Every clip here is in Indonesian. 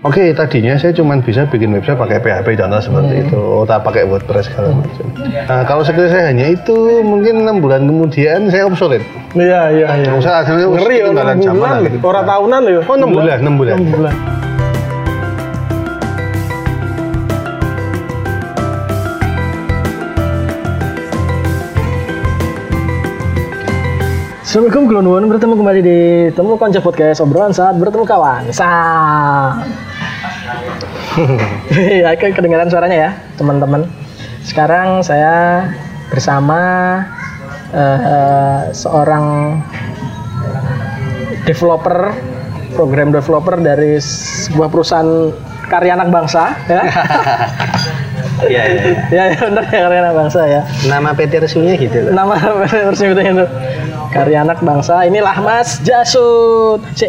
Oke, tadinya saya cuma bisa bikin website pakai PHP contoh seperti itu, tak pakai WordPress segala macam. Nah, kalau skill saya hanya itu, mungkin enam bulan kemudian saya obsolete. Iya iya iya. Saya akhirnya Ngeri ya enam bulan, orang tahunan ya. Oh, enam bulan, enam bulan. Enam bulan. Assalamualaikum kawan bertemu kembali di Temu Konco Podcast obrolan saat bertemu kawan. Sa. Ya, kedengaran suaranya ya, teman-teman. Sekarang saya bersama eh, seorang developer, program developer dari sebuah perusahaan karya anak bangsa, ya. Iya, iya. ya, ya benar ya karya anak bangsa ya. Nama PT resminya gitu loh. Nama resmi itu karya anak bangsa. Inilah Mas Jasut. Si,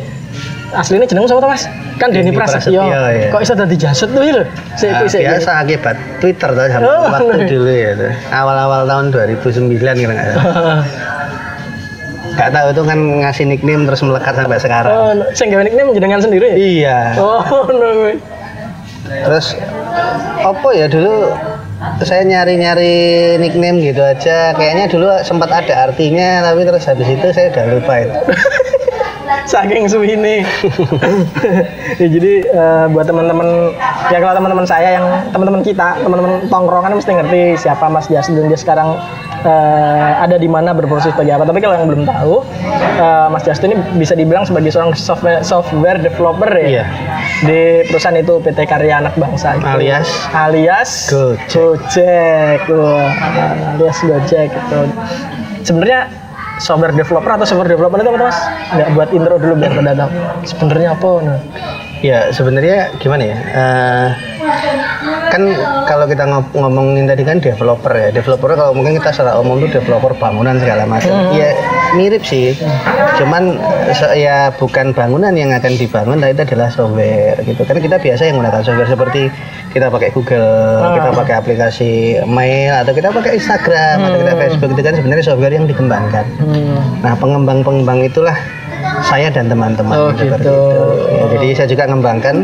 aslinya jeneng siapa tuh, Mas? Kan Denny Prasetyo. Prasetyo, ya. Kok bisa tadi Jasut tuh lho? Si, Ah, si, si. biasa akibat Twitter tuh sama Oh, waktu iya. dulu ya tuh. Awal-awal tahun 2009 kira nggak salah. Gak tahu itu kan ngasih nickname terus melekat sampai sekarang. Oh, sing nickname jenengan sendiri ya? Iya. Oh, no. Terus apa ya dulu saya nyari-nyari nickname gitu aja. Kayaknya dulu sempat ada artinya tapi terus habis itu saya udah lupa itu. Saking suwini. ya, jadi eh, buat teman-teman ya kalau teman-teman saya yang teman-teman kita, teman-teman tongkrongan mesti ngerti siapa Mas Jas dan dia sekarang eh, ada di mana berproses sebagai apa. Tapi kalau yang belum tahu, eh, Mas Jas ini bisa dibilang sebagai seorang software software developer ya. Iya. Di perusahaan itu PT Karya Anak Bangsa itu. Alias? alias Gojek. Gojek. Wah, alias Gojek itu. Sebenarnya software developer atau software developer itu apa Mas? Nggak buat intro dulu biar pada tahu. Sebenarnya apa? Nah. Ya sebenarnya gimana ya? Eh, kan kalau kita ngom- ngomongin tadi kan developer ya. Developer kalau mungkin kita secara umum tuh developer bangunan segala macam. Ya mirip sih. Cuman ya bukan bangunan yang akan dibangun, tapi itu adalah software gitu. Kan kita biasa yang menggunakan software seperti kita pakai Google, kita pakai aplikasi mail atau kita pakai Instagram atau kita Facebook itu kan sebenarnya software yang dikembangkan. Hmm. Nah, pengembang-pengembang itulah saya dan teman-teman Oh, seperti gitu. itu. Ya, jadi saya juga mengembangkan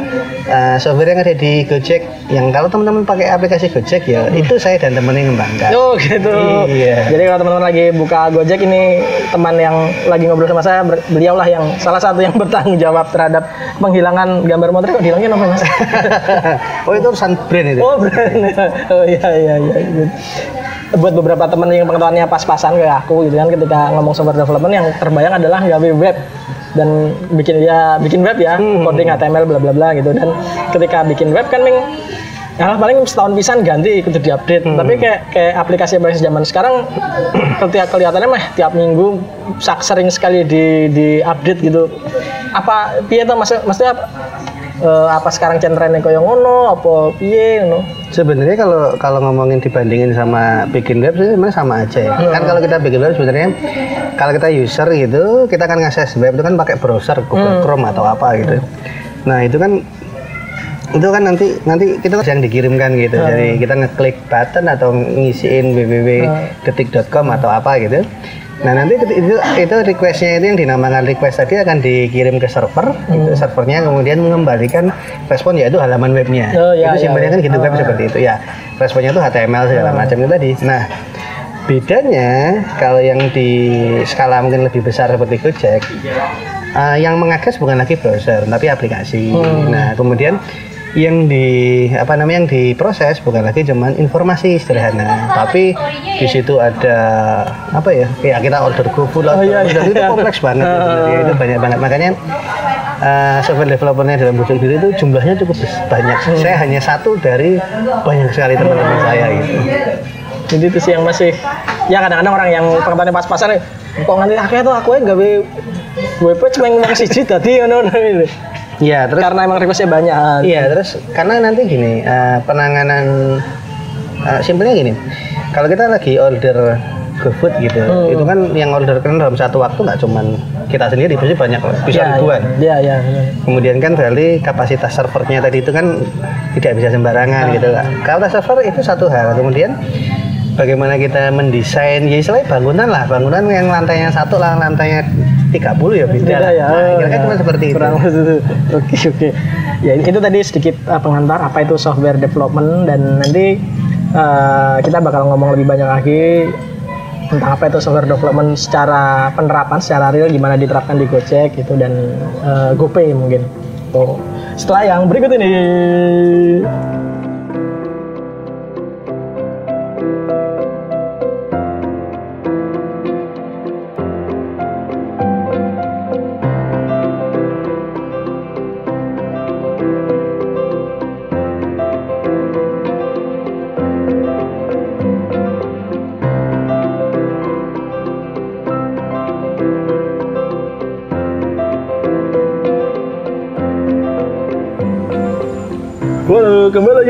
uh, software yang ada di Gojek. Yang kalau teman-teman pakai aplikasi Gojek ya itu saya dan teman yang mengembangkan. Oh gitu. Iya. Jadi kalau teman-teman lagi buka Gojek ini teman yang lagi ngobrol sama saya, ber- beliaulah yang salah satu yang bertanggung jawab terhadap penghilangan gambar motor. Kok hilangnya apa mas? oh itu urusan brand itu. oh brand. Oh iya iya iya. Buat beberapa teman yang pengetahuannya pas-pasan kayak aku gitu kan ketika ngomong software development yang terbayang adalah gawe web. Dan bikin ya bikin web ya coding HTML bla bla bla gitu. Dan ketika bikin web kan ming Ya paling setahun pisan ganti ikut diupdate. Tapi kayak kayak aplikasi aplikasi zaman sekarang ketika kelihatannya mah tiap minggu sak sering sekali di di update gitu. Apa piye tuh mas maksudnya apa, eh, apa sekarang trennya koyo ngono apa piye ngono. Sebenarnya kalau kalau ngomongin dibandingin sama bikin web sih sebenarnya sama aja ya. Kan kalau kita bikin web sebenarnya kalau kita user gitu, kita kan ngakses web itu kan pakai browser Google Chrome atau apa gitu. Nah, itu kan itu kan nanti nanti kita yang dikirimkan gitu. Jadi kita ngeklik button atau ngisiin www.detik.com atau apa gitu. Nah nanti itu itu requestnya itu yang dinamakan request tadi akan dikirim ke server, itu servernya kemudian mengembalikan respon yaitu halaman webnya. Oh, ya, itu ya, simbolnya ya. kan gitu web seperti itu ya. Responnya itu HTML segala macam itu tadi. Nah bedanya kalau yang di skala mungkin lebih besar seperti Gojek, eh, yang mengakses bukan lagi browser tapi aplikasi. Nah kemudian yang di apa namanya yang diproses bukan lagi cuman informasi sederhana. Tapi di situ ada apa ya kayak kita order GoFood Oh, iya, iya, itu kompleks banget ya sebenarnya. itu banyak banget. Makanya eh, software developernya dalam Gojek diri itu jumlahnya cukup banyak. Saya hanya satu dari banyak sekali teman-teman saya gitu Jadi itu sih yang masih ya kadang-kadang orang yang pengetahuannya pas-pasan kok nganti akhirnya tuh aku gawe WP cuma ngomong siji tadi ngono gitu. Iya, terus Karena emang requestnya banyak. Iya, terus karena nanti gini, eh, penanganan eh, simpelnya gini. Kalau kita lagi order GoFood gitu, itu kan yang order kan dalam satu waktu nggak cuman kita sendiri, pasti banyak bisa Iya, ribuan. Iya, iya. iya. Kemudian kan berarti kapasitas servernya tadi itu kan tidak bisa sembarangan gitu lah. Kapasitas server itu satu hal. Kemudian bagaimana kita mendesain, ya istilahnya bangunan lah, bangunan yang lantainya satu lah, lantainya 30 ya beda. Beda ya. Nah, kira-kira cuma seperti itu. Kurang itu. Oke, oke. ya itu tadi sedikit uh, pengantar apa itu software development dan nanti uh, kita bakal ngomong lebih banyak lagi tentang apa itu software development secara penerapan secara real gimana diterapkan di Gojek gitu dan uh, GoPay mungkin. Tuh. Setelah yang berikut ini.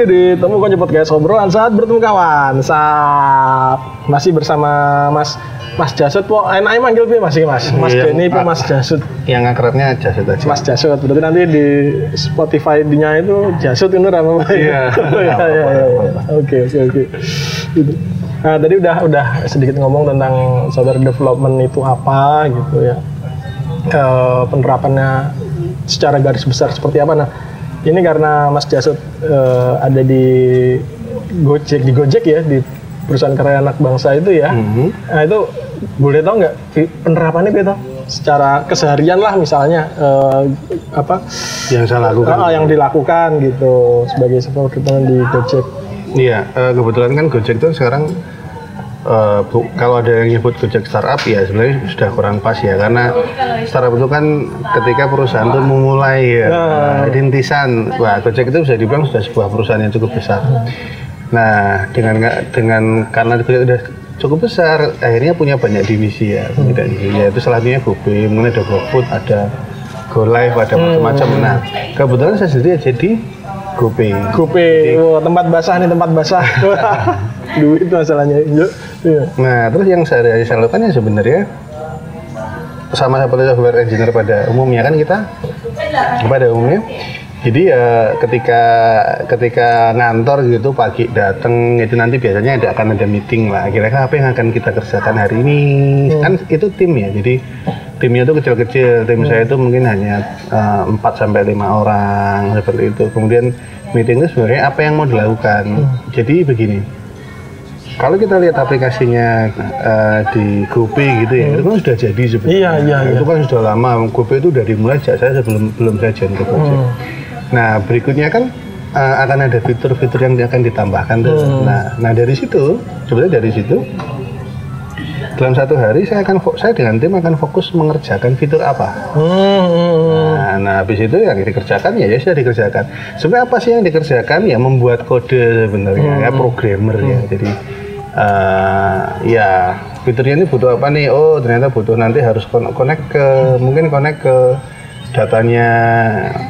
Di Temu Konco Podcast obrolan saat bertemu kawan. Saat masih bersama Mas Mas Jasut, po enak manggil piye Mas iki Mas? Mas Iya, Denny po. Mas Jasut? Yang akrabnya Jasut aja. Mas Jasut. Berarti nanti di Spotify dinya itu Jasut itu Pak. Iya. Iya, iya, iya, iya. Oke, oke, oke. Gitu. Nah, tadi udah udah sedikit ngomong tentang software development itu apa gitu ya. Eh, penerapannya secara garis besar seperti apa nah ini karena Mas Jasut eh, ada di Gojek di Gojek ya di perusahaan karya anak bangsa itu ya Mhm. nah itu boleh tahu nggak penerapannya gitu secara keseharian lah misalnya eh, apa Yang saya lakukan. ah, yang dilakukan gitu sebagai sebuah di Gojek Iya, eh, kebetulan kan Gojek itu sekarang eh, bu- kalau ada yang nyebut Gojek startup ya sebenarnya sudah kurang pas ya karena startup itu kan ketika perusahaan itu memulai ya Nah. rintisan, wah Gojek itu bisa dibilang sudah sebuah perusahaan yang cukup besar. Nah dengan dengan karena Gojek sudah cukup besar, akhirnya punya banyak divisi ya, punya divisi ya itu salah satunya GoPay, kemudian ada GoFood, ada GoLive, ada macam-macam. Nah kebetulan saya sendiri jadi GoPay. GoPay wah, tempat basah nih tempat basah duit masalahnya Iya. Iya. Nah, terus yang saya saya lakukan ya sebenarnya sama seperti software engineer pada umumnya kan kita pada umumnya. Jadi ya ketika ketika ngantor gitu pagi datang itu nanti biasanya ada akan ada meeting lah. Kira-kira apa yang akan kita kerjakan hari ini? Kan itu tim ya. Jadi timnya itu kecil-kecil. Tim saya itu mungkin hanya eh, 4 sampai lima orang seperti itu. Kemudian meeting itu sebenarnya apa yang mau dilakukan. Jadi begini kalau kita lihat aplikasinya eh, di GoPay gitu ya, itu kan sudah jadi sebenarnya. Iya, iya, iya. Itu kan sudah lama. GoPay itu dari mulai sejak saya sebelum belum saya join ke Gojek. Nah, berikutnya kan eh, akan ada fitur-fitur yang akan ditambahkan tuh. Nah, nah dari situ, sebenarnya dari situ dalam satu hari saya akan saya dengan tim akan fokus mengerjakan fitur apa. Hmm, hmm, hmm. Nah, nah habis itu yang dikerjakan ya ya sudah dikerjakan. Sebenarnya apa sih yang dikerjakan? Ya membuat kode sebenarnya ya programmer ya. Jadi eh, ya fiturnya ini butuh apa nih? Oh ternyata butuh nanti harus connect ke mungkin connect ke datanya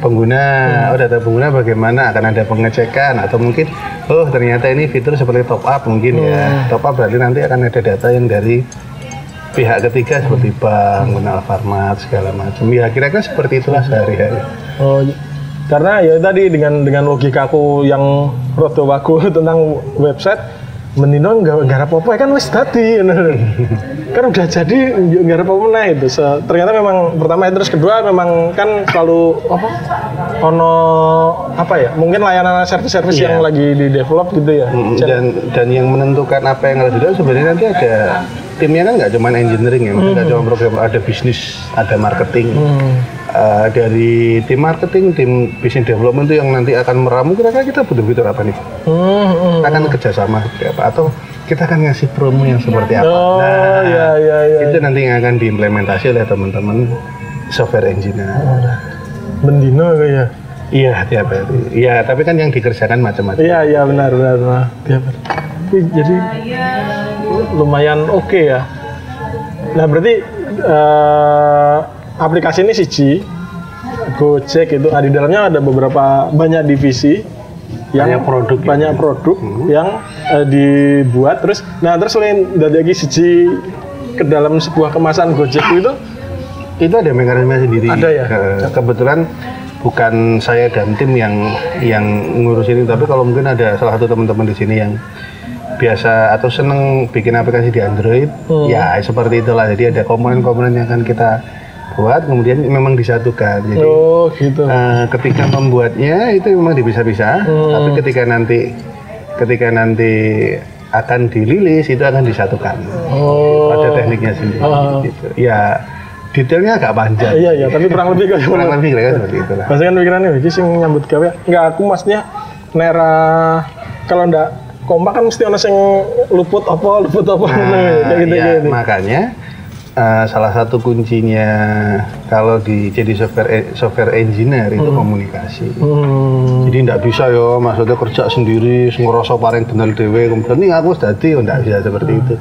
pengguna. Oh data pengguna bagaimana? Akan ada pengecekan atau mungkin oh ternyata ini fitur seperti top up mungkin ya. Top up berarti nanti akan ada data yang dari pihak ketiga seperti bank, kenal farmat segala macam. Ya kira-kira seperti itulah sehari-hari. Oh, karena ya tadi dengan dengan logikaku yang rodo wagu tentang website mendino nggak nggak apa-apa kan wis tadi kan udah jadi nggak apa-apa nah itu. Se- ternyata memang pertama itu terus kedua memang kan selalu apa? Ono apa ya? Mungkin layanan service-service Iya. yang lagi di develop gitu ya. Mm, dan dan yang menentukan apa yang harus dilakukan sebenarnya nanti ada timnya kan nggak cuma engineering ya, nggak cuma program, ada bisnis, ada marketing. Eh, dari tim marketing, tim business development itu yang nanti akan meramu kira-kira kita butuh fitur apa nih? Hmm, hmm. Kita akan kerjasama seperti apa? Atau kita akan ngasih promo yang seperti apa? Oh, iya, iya, iya. Itu nanti yang akan diimplementasi oleh teman-teman software engineer. Bendino ya Iya, tiap hari. Iya, tapi kan yang dikerjakan macam-macam. Iya iya benar benar benar. Tiap hari. Jadi lumayan oke ya. Nah berarti eh, aplikasi ini siji Gojek itu ah, di dalamnya ada beberapa banyak divisi yang Banyak produk ya. banyak produk yang eh, dibuat terus nah terus selain dari lagi siji ke dalam sebuah kemasan Gojek itu itu ada mekanisme sendiri. Ada ya? Ke- kebetulan bukan saya dan tim yang yang ngurus ini, tapi kalau mungkin ada salah satu teman-teman di sini yang biasa atau seneng bikin aplikasi di Android, Hmm. ya seperti itulah. Jadi ada komponen-komponen yang akan kita buat kemudian memang disatukan. Jadi Oh, gitu. eh, ketika membuatnya itu memang dipisah-pisah, Hmm. tapi ketika nanti ketika nanti akan dirilis itu akan disatukan. Oh. Ada tekniknya sendiri. Oh. Gitu. Ya detailnya agak panjang. Iya, iya, tapi kurang lebih kayak Kurang lebih kira-kira seperti itu lah. Pasti kan pikirannya iki sing nyambut gawe. Enggak, aku maksudnya nera kalau ndak kompak kan mesti ono sing luput apa, luput apa Nah, kayak gitu ya, gitu. makanya eh, salah satu kuncinya kalau di jadi software e- software engineer itu komunikasi. Hmm. Jadi tidak bisa ya, maksudnya kerja sendiri, ngerasa paling bener dewe, kemudian ini aku oh, nggak bisa seperti itu.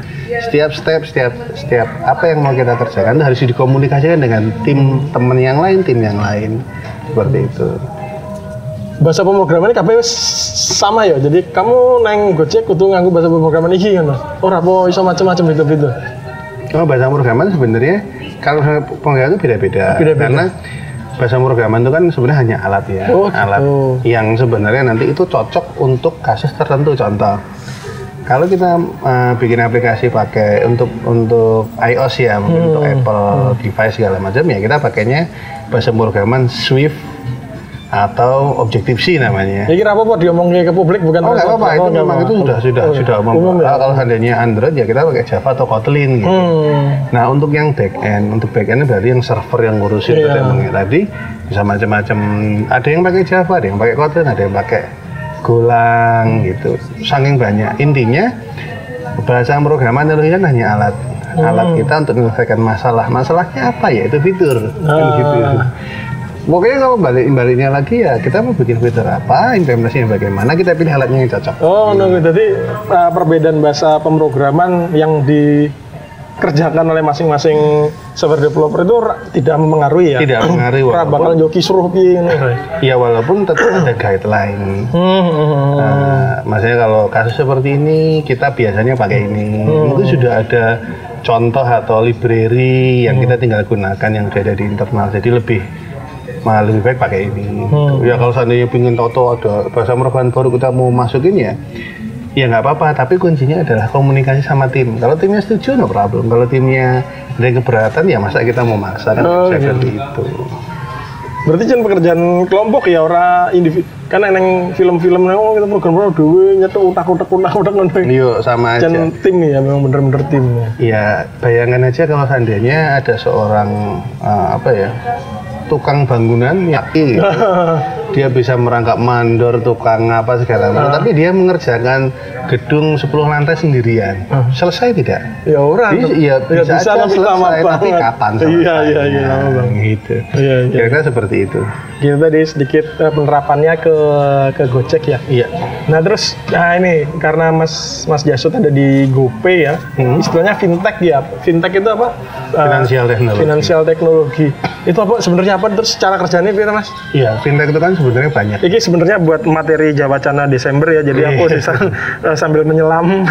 Setiap step, setiap setiap apa yang mau kita kerjakan harus dikomunikasikan dengan tim teman yang lain, tim yang lain, seperti itu. Bahasa pemrograman ini kabeh sama ya. Jadi kamu neng Gojek kudu nganggo bahasa pemrograman iki kan. Ora apa iso macam-macam itu-itu. Oh, bahasa pemrograman sebenarnya kalau pemrograman itu beda-beda. Beda-beda. Karena bahasa pemrograman itu kan sebenarnya hanya alat ya, Oh, alat yang sebenarnya nanti itu cocok untuk kasus tertentu. Contoh, kalau kita eh, bikin aplikasi pakai untuk untuk iOS ya, mungkin untuk Hmm. Apple device segala macam ya kita pakainya bahasa pemrograman Swift atau Objective C namanya. Ya kira apa-apa diomongin ke publik bukan Oh nggak apa-apa, itu memang itu sudah sudah Oh, sudah umum. umum ya. Kalau- Kalau seandainya Android ya kita pakai Java atau Kotlin gitu. Hmm. Nah untuk yang back end, untuk back end berarti yang server yang ngurusin Iya. tadi emangnya tadi bisa macam-macam. Ada yang pakai Java, ada yang pakai Kotlin, ada yang pakai Golang gitu. Saking banyak. Intinya bahasa pemrograman itu kan hanya alat alat kita untuk menyelesaikan masalah. Masalahnya apa ya? Itu fitur. Kan Ah. gitu. Pokoknya kalau balik baliknya lagi ya kita mau bikin fitur apa, implementasinya bagaimana, kita pilih alatnya yang cocok. Oh, nunggu. Jadi uh, perbedaan bahasa pemrograman yang dikerjakan oleh masing-masing software developer itu tidak mempengaruhi ya. Tidak mengaruhi Ora walaupun bakal joki suruh piye ngono. ya walaupun tetap ada guideline. Nah, maksudnya kalau kasus seperti ini kita biasanya pakai ini. Itu sudah ada contoh atau library yang kita tinggal gunakan yang sudah ada di internal. Jadi lebih malah lebih baik pakai ini. Ya kalau seandainya pingin tahu ada bahasa pemrograman baru kita mau masukin ya, ya nggak apa-apa. Tapi kuncinya adalah komunikasi sama tim. Kalau timnya setuju no problem. Kalau timnya ada keberatan ya masa kita mau maksa kan Oh, bisa gitu. seperti itu. Berarti jangan pekerjaan kelompok ya ora individu. Kan neng film-film neng oh, kita program dhewe nyetok utak-utak utak-utak ngono. Yuk sama aja. Jangan tim ya memang bener-bener tim ya. Ya, bayangkan aja kalau seandainya ada seorang eh, apa ya tukang bangunan yaki gitu. dia bisa merangkap mandor tukang apa segala macam tapi dia mengerjakan gedung 10 lantai sendirian selesai tidak Ya ora. Bisa- iya, Ya, bisa, aja tapi lama selesai tapi banget. kapan Iya iya iya selesainya? lama banget. gitu Iya iya. kira-kira seperti itu Gitu tadi sedikit eh, penerapannya ke ke Gojek ya. iya Nah terus, nah ini karena Mas Mas Jasut ada di GoPay ya, Hmm. istilahnya fintech ya. Fintech itu apa? Eh, finansial teknologi finansial teknologi. Itu apa sebenarnya apa? Terus cara kerjanya gimana Mas? iya fintech itu kan sebenarnya banyak Ini sebenarnya buat materi Jawacana Desember ya, jadi aku Iya. sisa eh, sambil menyelam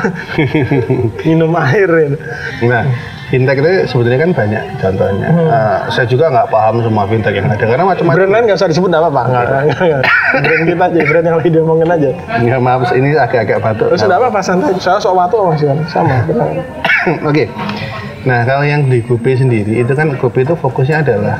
minum air. Gitu. Nah, fintech itu sebenarnya kan banyak contohnya. Hmm. Eh, saya juga nggak paham semua fintech yang ada karena macam-macam. Brand lain nggak usah disebut nggak apa-apa, nggak, nggak, nggak. Brand kita aja, brand yang lagi diomongin aja. Ya maaf, ini agak-agak batuk. Terus nggak apa-apa santai, saya sok watu mas sama. Oke. Nah, kalau yang di GoPay sendiri itu kan GoPay itu fokusnya adalah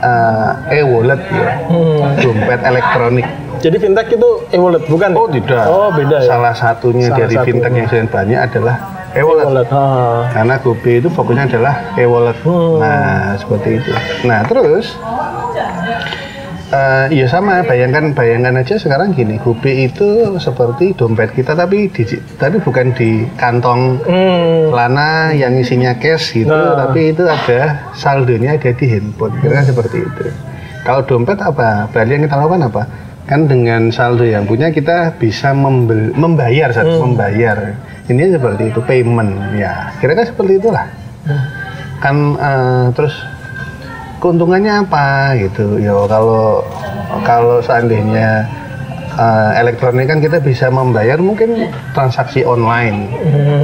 eh, e-wallet ya, Hmm. dompet elektronik. Jadi fintech itu e-wallet bukan? Oh tidak. Oh beda ya. Salah satunya Salah dari satunya. fintech yang saya banyak adalah e-wallet. E-wallet. ah. Karena GoPay itu fokusnya adalah e-wallet. Hmm. Nah, seperti itu. Nah, terus eh ya sama, bayangkan bayangkan aja sekarang gini, GoPay itu seperti dompet kita tapi di, tapi bukan di kantong Hmm. celana yang isinya cash gitu, Nah. tapi itu ada saldonya ada di handphone. Kira seperti itu. Kalau dompet apa? Berarti yang kita lakukan apa? Kan dengan saldo yang punya kita bisa membel- membayar satu membayar. Ini seperti itu payment ya. Kira-kira seperti itulah. Kan eh, terus keuntungannya apa gitu ya kalau kalau seandainya eh, elektronik kan kita bisa membayar mungkin transaksi online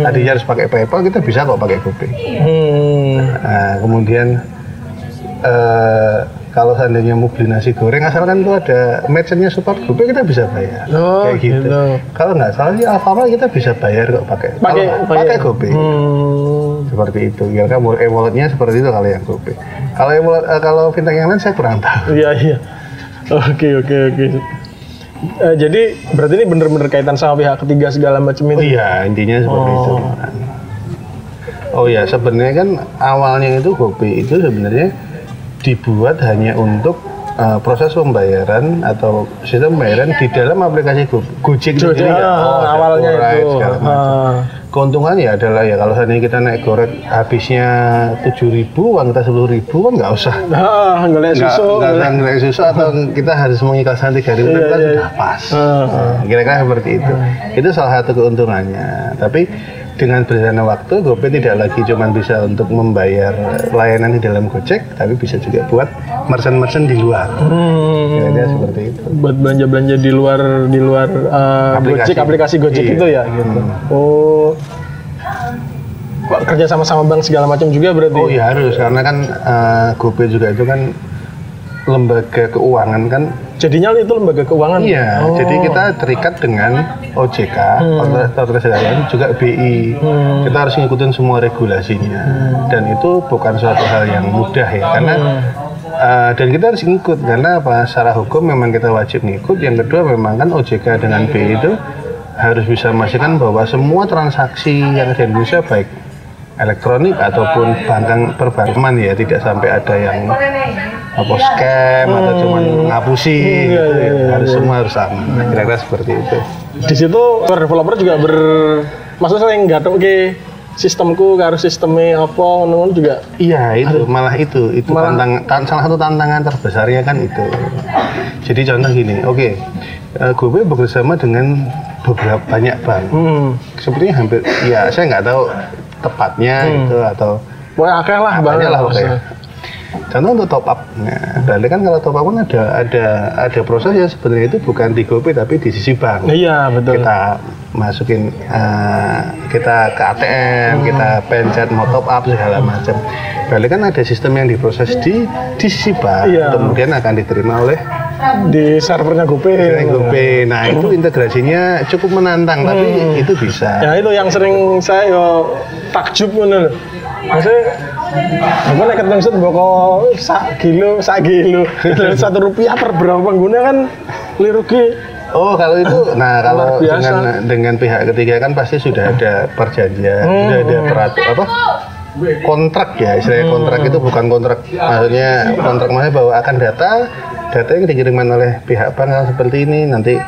tadinya harus pakai PayPal kita bisa kok pakai GoPay Hmm. Nah, kemudian eh, kalau seandainya mau beli nasi goreng asalkan itu ada merchantnya support GoPay kita bisa bayar Oh, kayak gitu. gitu. Kalau nggak salah sih Alfamart kita bisa bayar kok pakai Pakai pakai GoPay. Hmm. Seperti itu. Kira-kira e-walletnya seperti itu kalau yang GoPay. Kalau e-wallet, eh, kalau fintech yang lain saya kurang tahu. Iya iya. Oke oke oke. Eh, jadi berarti ini bener-bener kaitan sama pihak ketiga segala macam Oh itu. iya, intinya seperti Oh. itu. Oh iya, sebenarnya kan awalnya itu GoPay itu sebenarnya dibuat hanya untuk uh, proses pembayaran atau sistem pembayaran di dalam aplikasi Go Gojek itu sendiri. ah, Oh, awalnya itu. segala macam. Ah. Keuntungannya adalah ya kalau saat ini kita naik goret habisnya 7.000 uang kita 10.000 kan nggak usah Ah, ngeliat nggak susu. nggak usah ngeliat susu atau kita harus mengikhlaskan 3.000 Iya, kan iya. sudah pas Ah. Nah, kira-kira seperti itu itu salah satu keuntungannya tapi dengan berjalannya waktu GoPay tidak lagi cuma bisa untuk membayar layanan di dalam Gojek tapi bisa juga buat merchant-merchant di luar Hmm, kira-kira seperti itu buat belanja-belanja di luar di luar uh, Aplikasi. Gojek aplikasi Gojek Iya. itu ya gitu. Oh. Kok kerja sama sama bank segala macam juga berarti? Oh iya harus karena kan eh, GoPay juga itu kan lembaga keuangan kan Jadinya itu lembaga keuangan. Iya, Oh. jadi kita terikat dengan OJK, Otoritas Otoritas Keuangan, juga BI. Hmm. Kita harus ngikutin semua regulasinya, dan itu bukan suatu hal yang mudah ya, karena Hmm. uh, dan kita harus ngikut karena apa? Secara hukum memang kita wajib ngikut. Yang kedua memang kan OJK dengan BI itu harus bisa memastikan bahwa semua transaksi yang ada di Indonesia baik elektronik ataupun bankan perbankan ya tidak sampai ada yang apa scam atau cuma ngapusi gitu iya, ya. harus semua harus sama. Nah, kira-kira seperti itu. Di situ developer juga ber maksudnya sering gatok ke sistemku karo sistemnya apa ngono juga. Iya itu. Malah itu itu Malah- tantang tan- salah satu tantangan terbesarnya kan itu. Jadi contoh gini oke eh, gue bekerjasama dengan beberapa banyak bank. Hmm. sepertinya hampir ya saya nggak tahu tepatnya itu atau Pokoknya akeh lah banyak lah pokoknya. Contoh untuk top up. Nah, berarti kan kalau top up kan ada ada ada proses ya sebenarnya itu bukan di GoPay tapi di sisi bank. Iya betul. Kita masukin eh, kita ke ATM, kita pencet mau top up segala macam. Berarti kan ada sistem yang diproses di di sisi bank, Iya. kemudian akan diterima oleh Di servernya GoPay. GoPay. Nah, itu integrasinya cukup menantang tapi itu bisa. Ya itu yang sering saya yo takjub ngono lho. Maksudnya aku nek ketemu set boko sak kilo, sak kilo, satu rupiah per berapa pengguna kan liru ki. Oh kalau itu, nah kalau biasa. dengan dengan pihak ketiga kan pasti sudah ada perjanjian, Hmm. sudah ada peraturan apa kontrak ya istilahnya kontrak itu bukan kontrak maksudnya kontrak maksudnya bahwa akan data data yang dikirimkan oleh pihak bank seperti ini nanti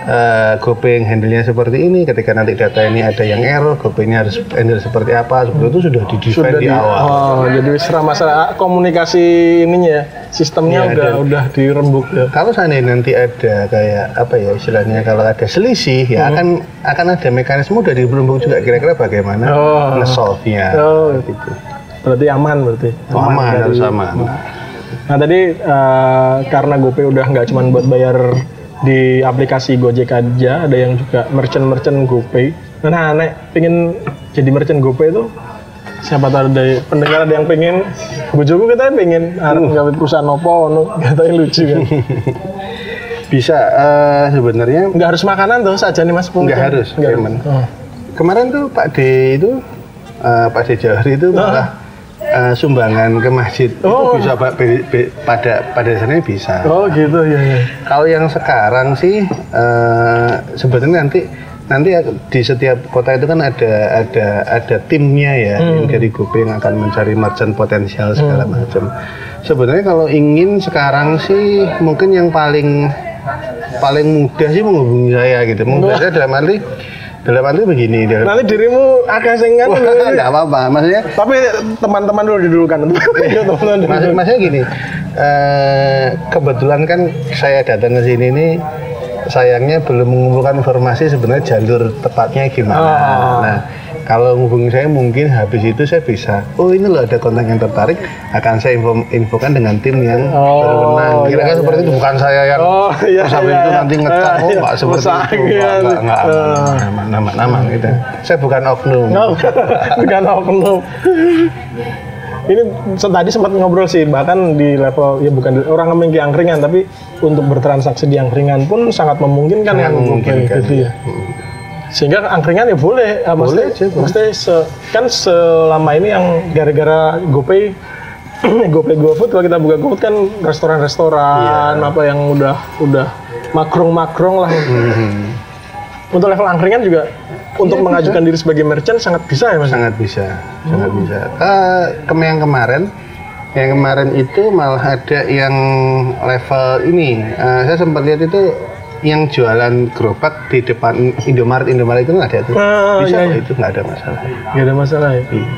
eh, GoPay yang handle-nya seperti ini ketika nanti data ini ada yang error GoPay-nya harus handle seperti apa seperti itu sudah didesain Sudah di, di, awal oh, jadi serah masalah komunikasi ininya ya, sistemnya Iya, udah dan- udah dirembuk ya. kalau seandainya nanti ada kayak apa ya istilahnya kalau ada selisih ya Hmm. akan akan ada mekanisme udah dirembuk juga kira-kira bagaimana Oh. nge-solve-nya Oh. gitu. Berarti aman berarti. Oh, aman dari- harus aman. Nah tadi eh, karena GoPay udah nggak cuma buat bayar di aplikasi Gojek aja, ada yang juga merchant-merchant GoPay. Nah, nek pengen jadi merchant GoPay itu siapa tahu dari pendengar ada yang pengen bojoku kita pengen arep gawe perusahaan opo ngono katanya lucu kan Bisa eh, sebenarnya nggak harus makanan tuh saja nih mas Nggak harus, nggak payment. Oh. kemarin tuh Pak D itu eh, Pak D Johari itu malah eh, sumbangan ke masjid Oh. itu bisa Pak, be- be- pada pada dasarnya bisa. oh gitu ya, ya. Kalau yang sekarang sih eh, sebenarnya nanti nanti di setiap kota itu kan ada ada ada timnya ya yang dari GoPay yang akan mencari merchant potensial segala macam. Sebenarnya kalau ingin sekarang sih mungkin yang paling paling mudah sih menghubungi saya gitu. Menghubungi saya dalam arti dalam arti begini dalam nanti dirimu agak sengan Wah, nggak apa-apa maksudnya tapi teman-teman dulu didulukan Iya, teman-teman dulu. Maksud, maksudnya gini, eh, kebetulan kan saya datang ke sini ini sayangnya belum mengumpulkan informasi sebenarnya jalur tepatnya gimana. Ah. Nah, kalau menghubungi saya mungkin habis itu saya bisa, oh ini loh ada kontak yang tertarik, akan saya info, infokan dengan tim yang Oh, berwenang. Kira-kira iya, seperti itu bukan saya yang Oh, iya, habis iya, itu iya. nanti ngecek, Eh, oh iya, nggak seperti usaha itu, gitu. nggak, nggak, Eh. aman, aman, aman, gitu. Saya bukan oknum. Oh, bukan oknum. Ini tadi sempat ngobrol sih, bahkan di level ya bukan di- orang ngomong di angkringan, tapi untuk bertransaksi di angkringan pun sangat memungkinkan Sangat yang GoPay memungkinkan. gitu ya. Sehingga angkringan ya boleh. Ah, Boleh maksudnya se- kan selama ini yang gara-gara GoPay GoPay GoFood kalau kita buka GoFood kan restoran-restoran Iya. apa yang udah udah makrong-makrong lah. Hmm. untuk level angkringan juga untuk mengajukan diri sebagai merchant sangat bisa ya mas? Sangat bisa sangat bisa. Eh, kem yang kemarin yang kemarin itu malah ada yang level ini. Eh, saya sempat lihat itu yang jualan gerobak di depan Indomaret Indomaret itu ada tuh Ah, bisa iya, iya. itu nggak ada masalah nggak ada masalah ya Iya.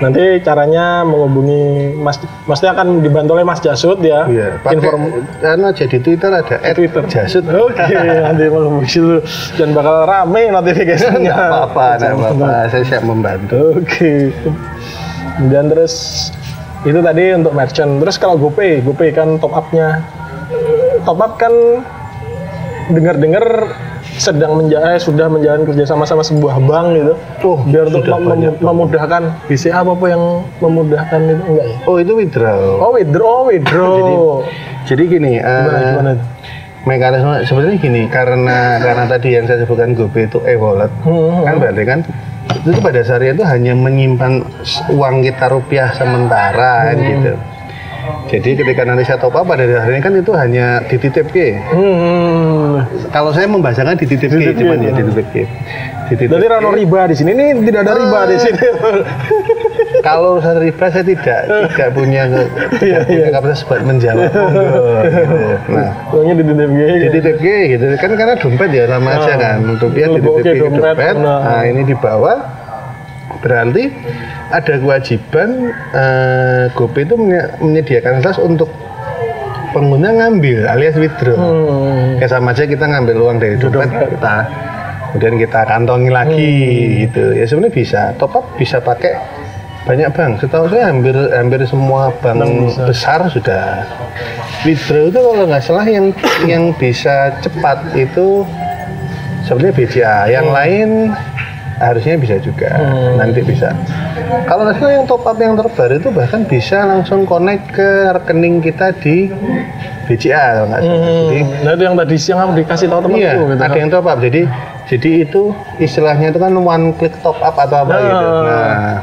nanti caranya menghubungi mas masnya akan dibantu oleh mas Jasud ya Iya, pakai inform anu aja di Twitter ada Twitter. Jasut. Oke, nanti menghubungi situ dan bakal rame notifikasinya. Nggak apa-apa, nggak apa-apa. Saya siap membantu. Oke. Kemudian terus itu tadi untuk merchant. Terus kalau GoPay, GoPay kan top up-nya. Top up kan dengar-dengar sedang menja eh, sudah menjalin kerjasama sama sebuah bank gitu. Oh, biar untuk mem- bank. memudahkan BCA apa apa yang memudahkan itu enggak ya? Oh itu withdraw. Oh withdraw, oh, withdraw. Jadi gini, eh, gimana mekanisme sebenarnya gini karena karena tadi yang saya sebutkan GoPay itu e-wallet Hmm, kan berarti kan itu pada dasarnya itu hanya menyimpan uang kita rupiah sementara kan Hmm. gitu. Jadi ketika nanti saya top up pada dasarnya kan itu hanya dititip ke. Hmm. Kalau saya membahasakan dititip ke, Dititip cuman ke. ya dititip ke. Dititip Berarti rano ke. riba di sini. Ini tidak ada riba di sini. Kalau urusan riba saya tidak tidak punya tidak punya kapasitas buat menjawab. Nah, Uangnya di DDB. dititip ke gitu kan karena dompet ya sama aja kan rupiah Lebok dititip ke ke dompet, nah. nah ini dibawa berarti ada kewajiban eh, GoPay itu menye- menyediakan kelas untuk pengguna ngambil alias withdraw. Hmm. kayak sama aja kita ngambil uang dari dompet kita kemudian kita kantongi lagi Hmm. gitu. Ya sebenarnya bisa. Top up bisa pakai banyak bank. Setahu saya hampir hampir semua bank besar sudah withdraw itu kalau nggak salah yang yang bisa cepat itu sebenarnya BCA yang lain harusnya bisa juga nanti bisa kalau nggak salah yang top up yang terbaru itu bahkan bisa langsung connect ke rekening kita di BCA kalau nggak salah jadi Hmm. Nah itu yang tadi siang aku dikasih tahu temanku Iya, gitu. ada yang top up. Jadi jadi itu istilahnya itu kan one click top up atau apa gitu. Nah,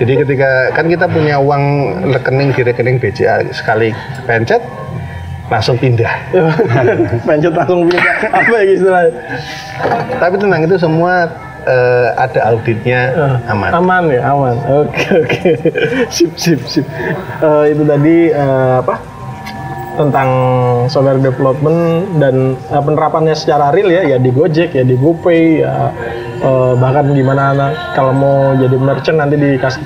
jadi ketika kan kita punya uang rekening di rekening BCA sekali pencet langsung pindah. Pencet langsung pindah. Apa ya istilahnya? Tapi tenang itu semua eh, ada auditnya aman. Aman ya, aman. Oke, oke. sip, sip, sip. Eh, itu tadi eh, apa? tentang software development dan eh, penerapannya secara real ya, ya di Gojek, ya di GoPay, ya eh, bahkan gimana anak kalau mau jadi merchant nanti dikasih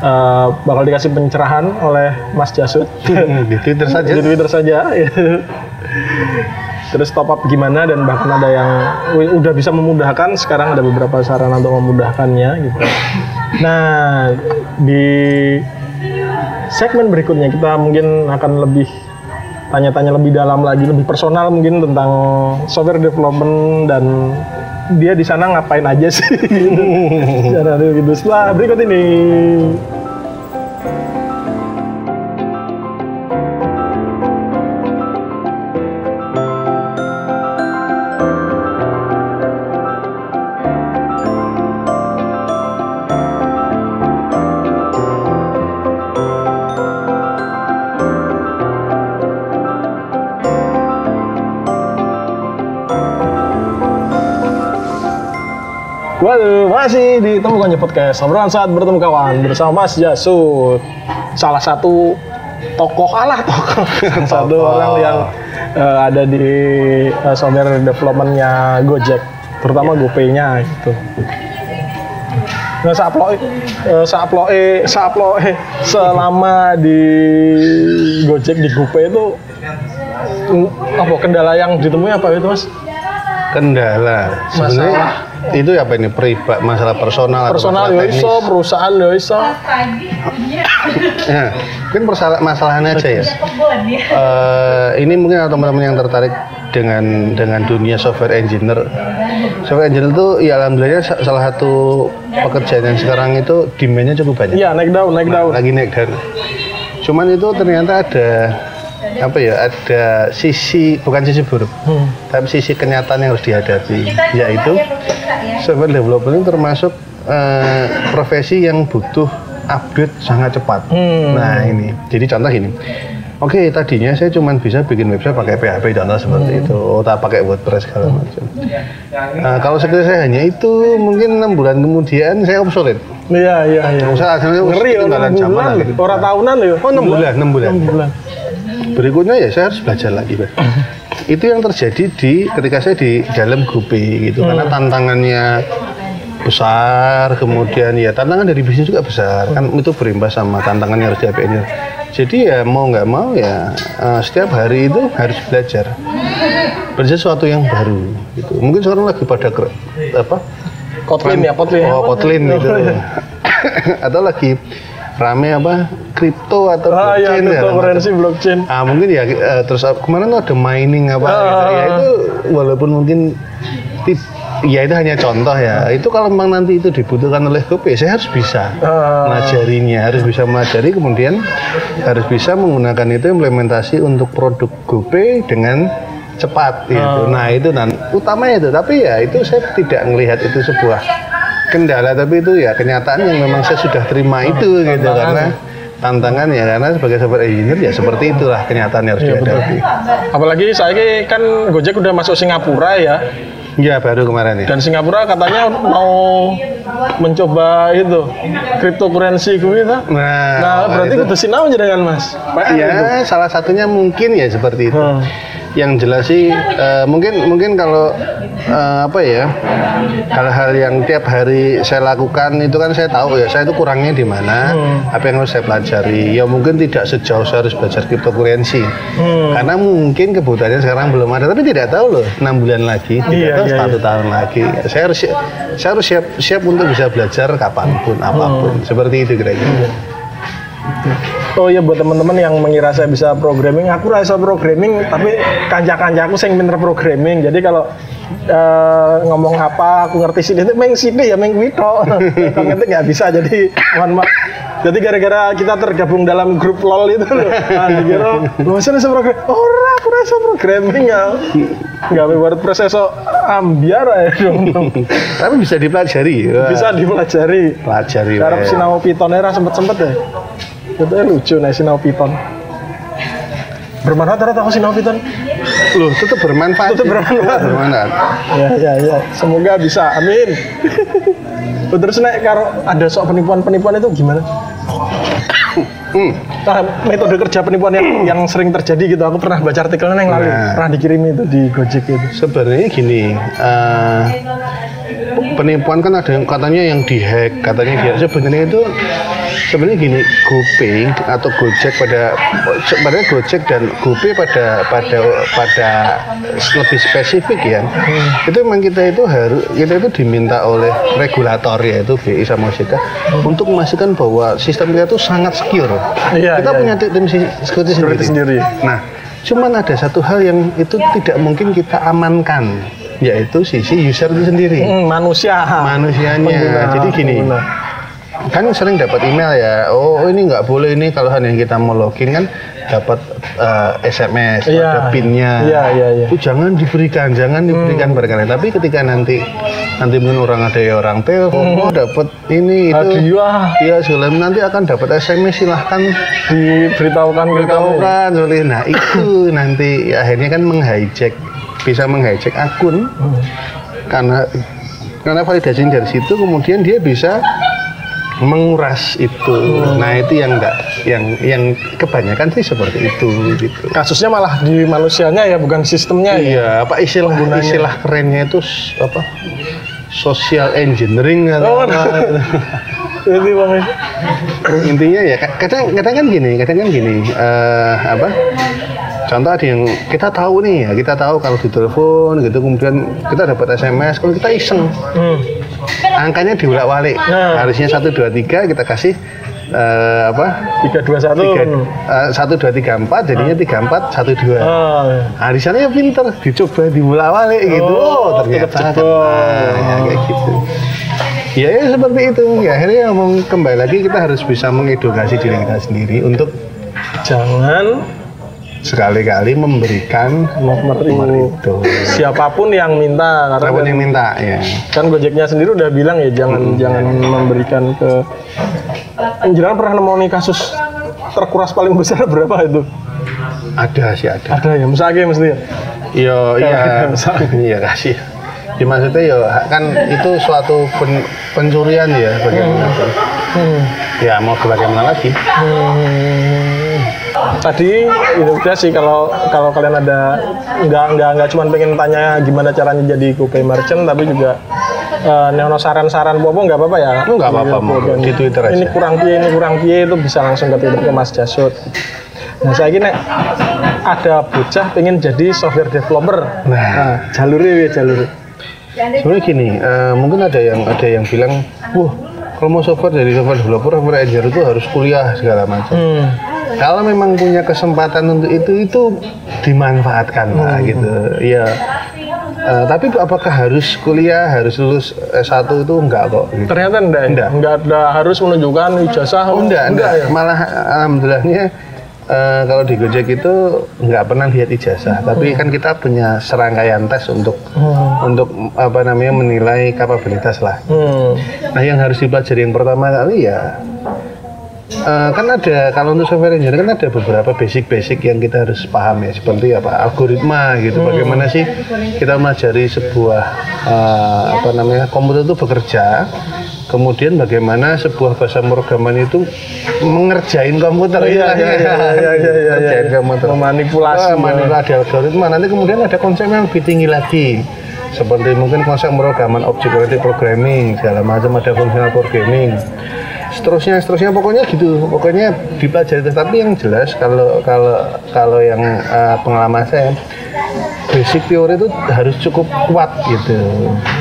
eh, bakal dikasih pencerahan oleh Mas Jasud di Twitter saja. di Twitter saja. Terus top up gimana dan bahkan ada yang udah bisa memudahkan. Sekarang ada beberapa sarana untuk memudahkannya gitu. Nah di segmen berikutnya kita mungkin akan lebih tanya-tanya lebih dalam lagi, lebih personal mungkin tentang software development dan dia di sana ngapain aja sih real gitu. Setelah berikut ini. Masih di Temukannya Podcast. Obrolan saat bertemu kawan bersama Mas Jasud. Salah satu tokoh alah tokoh. Salah satu orang yang eh, ada di eh, software developmentnya Gojek Terutama GoPay-nya gitu. Nah, saaploe, eh, saaploe, saaploe selama di Gojek di GoPay itu mm, apa kendala yang ditemui apa itu mas? Kendala. Sebenarnya itu apa ini periba masalah personal atau Personal masalah ya teknis? iso, perusahaan ya iso. Ya, mungkin masalah masalahnya aja ya. Eh, ini mungkin ada teman-teman yang tertarik dengan dengan dunia software engineer. Software engineer itu ya alhamdulillah sa- salah satu pekerjaan yang sekarang itu demandnya cukup banyak. Iya naik daun, naik daun. Lagi naik daun. Cuman itu ternyata ada apa ya ada sisi bukan sisi buruk Hmm. tapi sisi kenyataan yang harus dihadapi yaitu software development itu termasuk eh, profesi yang butuh update sangat cepat Hmm. nah ini jadi contoh gini Oke, tadinya saya cuma bisa bikin website pakai PHP contoh seperti itu, oh, tak pakai WordPress segala macam. Nah, kalau sekali saya hanya itu, mungkin enam bulan kemudian saya obsolete. Iya, iya, iya. Usah akhirnya Ngeri ya, enam bulan. gitu. Orang tahunan ya. Oh, enam bulan, enam bulan. Enam bulan. Berikutnya ya saya harus belajar lagi, Pak. itu yang terjadi di ketika saya di dalam Gupi gitu, karena tantangannya besar, kemudian ya tantangan dari bisnis juga besar, kan itu berimbas sama tantangan yang harus dihadapi. Jadi ya mau nggak mau ya eh, setiap hari itu harus belajar, belajar sesuatu yang baru gitu. Mungkin sekarang lagi pada apa? Kotlin ya, Kotlin. Oh, Kotlin gitu. Atau lagi rame apa? Kripto atau Ah, ya, blockchain ya. cryptocurrency blockchain. Ah mungkin ya eh, terus uh, kemarin tuh ada mining apa Ah. gitu. ya itu walaupun mungkin ti- ya itu hanya contoh ya itu kalau memang nanti itu dibutuhkan oleh GoPay saya harus bisa Ah. mengajarinya harus bisa mengajari kemudian harus bisa menggunakan itu implementasi untuk produk GoPay dengan cepat gitu nah itu dan utamanya itu tapi ya itu saya tidak melihat itu sebuah kendala tapi itu ya kenyataan yang memang saya sudah terima itu gitu karena tantangan ya karena sebagai software engineer ya seperti itulah kenyataan yang harus dihadapi. Apalagi saya ini kan Gojek udah masuk Singapura ya. Ya baru kemarin ya. Dan Singapura katanya mau mencoba itu cryptocurrency gitu. Nah, Nah, berarti itu, sinau jenengan Mas. PR ya gitu. salah satunya mungkin ya seperti itu. Hmm. Yang jelas sih eh, mungkin mungkin kalau eh, apa ya hal-hal yang tiap hari saya lakukan itu kan saya tahu ya saya itu kurangnya di mana apa yang harus saya pelajari. Ya mungkin tidak sejauh saya harus belajar cryptocurrency. Hmm. karena mungkin kebutuhannya sekarang belum ada tapi tidak tahu loh enam bulan lagi tidak Iya, tahu iya, satu tahun lagi. Saya harus saya harus siap siap untuk bisa belajar kapan pun apa pun. Seperti itu kira-kira Oh iya buat teman-teman yang mengira saya bisa programming, aku rasa programming tapi kanca-kancaku saya pinter programming. Jadi kalau eh, ngomong apa aku ngerti sih itu meng sini ya meng wito. Kalau ngerti nggak bisa jadi mohon maaf. Jadi gara-gara kita tergabung dalam grup LOL itu loh. Nah, dikira, lu masa rasa program? Ora, aku rasa programming ya. Nggak WordPress esok ambiar ya dong. tapi bisa dipelajari Wah, Bisa dipelajari. pelajari Karena weh. sinau Python era sempet-sempet ya. Itu lucu nih sinau Python. Bermanfaat ternyata aku sinau Python. loh tetap bermanfaat Tetap sih. bermanfaat. bermanfaat Ya ya ya. Semoga bisa. Amin. Terus nek karo ada sok penipuan-penipuan itu gimana? Hmm. Nah, metode kerja penipuan yang yang sering terjadi gitu. Aku pernah baca artikelnya yang lalu. Nah. Pernah dikirim itu di Gojek itu. sebenarnya gini eh, penipuan kan ada yang katanya yang dihack katanya dia sebenarnya itu sebenarnya gini GoPay atau Gojek pada sebenarnya Gojek dan GoPay pada pada pada lebih spesifik ya itu memang kita itu harus kita itu diminta oleh regulator yaitu BI sama OJK untuk memastikan bahwa sistem kita itu sangat secure Iya, kita iya, punya tim si- security Security sendiri. sendiri. Nah, cuman ada satu hal yang itu tidak mungkin kita amankan, yaitu sisi user itu sendiri, Hmm, manusia. manusianya. Pengguna, Jadi gini, pengguna. Kan sering dapat email ya, oh ini nggak boleh ini kalau hanya kita mau login kan dapat eh, SMS, Iya. ada pinnya. Iya, iya, iya. Itu jangan diberikan, jangan diberikan barangkali. Tapi ketika nanti nanti mungkin orang ada ya orang telepon, oh dapat ini itu. Hadiah Iya, segala nanti akan dapat SMS silahkan diberitahukan beritahukan itu. nah itu nanti akhirnya kan menghijack bisa menghijack akun karena karena validasi dari situ kemudian dia bisa menguras itu. Nah itu yang enggak yang yang kebanyakan sih seperti itu gitu. Kasusnya malah di manusianya ya, bukan sistemnya ya. iya apa istilah istilah kerennya itu apa social engineering atau Oh, apa. Jadi bang, intinya ya ka- kadang kadang kan gini kadang kan gini eh, apa contoh ada yang kita tahu nih ya kita tahu kalau ditelepon gitu kemudian kita dapat SMS kalau kita iseng. Hmm. Angkanya diulak balik Nah. harusnya satu dua tiga kita kasih eh, apa tiga dua satu. tiga eh, satu dua tiga empat jadinya tiga empat satu dua Oh, Nah, di sana ya pinter, dicoba dimulai balik gitu. Oh, Oh, ternyata. Nah, ya, kayak gitu. Ya, ya seperti itu. Ya, akhirnya ngomong kembali lagi kita harus bisa mengedukasi diri kita sendiri untuk jangan sekali-kali memberikan nomor itu. itu. Siapa pun yang minta karena Siapa pun kan, yang minta ya. kan Gojeknya sendiri udah bilang ya jangan jangan memberikan ke Jangan pernah nemu kasus terkuras paling besar berapa itu? Ada sih ada. Ada ya, misalnya mesti ya. Yo iya, iya kasih. Ya, maksudnya yo kan itu suatu pen- pencurian ya bagaimanapun. Hmm. Ya mau bagaimana lagi? Hmm. Tadi itu udah sih kalau kalau kalian ada nggak nggak nggak cuma pengen tanya gimana caranya jadi GoPay merchant tapi juga eh neono saran-saran bobo nggak apa-apa ya. Oh, nggak apa-apa, Di- mau di Twitter aja. Ini kurang piye, ini kurang piye itu bisa langsung ke Twitter ke Mas Jasut. Nah saya gini ada bocah pengen jadi software developer. Nah. Nah, jalurnya ya jalur. Sebenarnya gini, eh, mungkin ada yang ada yang bilang, wah kalau mau software jadi software developer, software engineer itu harus kuliah segala macam. Hmm. Kalau memang punya kesempatan untuk itu, itu dimanfaatkan lah Hmm. gitu. Ya. Eh, tapi apakah harus kuliah, harus lulus S1 itu enggak kok. Gitu. Ternyata enggak, ya? Enggak. enggak ada harus menunjukkan ijazah. Oh, enggak, enggak. ya. Malah alhamdulillahnya eh, kalau di Gojek itu enggak pernah lihat ijazah, tapi kan kita punya serangkaian tes untuk untuk apa namanya menilai kapabilitas lah. Hmm. Nah, yang harus dipelajari yang pertama kali ya eh, kan ada kalau untuk software engineer kan ada beberapa basic-basic yang kita harus paham ya seperti apa algoritma gitu. Bagaimana sih kita melajari sebuah eh, apa namanya komputer itu bekerja. Kemudian bagaimana sebuah bahasa pemrograman itu mengerjain komputer Iya, istilahnya. iya, iya, iya, iya, iya, Ngerjain iya. komputer. Memanipulasi. Wah, manipulasi algoritma. Nanti kemudian ada konsep yang lebih tinggi lagi. Seperti mungkin konsep pemrograman object oriented programming, segala macam ada functional programming. Seterusnya, seterusnya pokoknya gitu. Pokoknya dipelajari. Tapi yang jelas kalau kalau kalau yang eh, pengalaman saya basic teori itu harus cukup kuat gitu.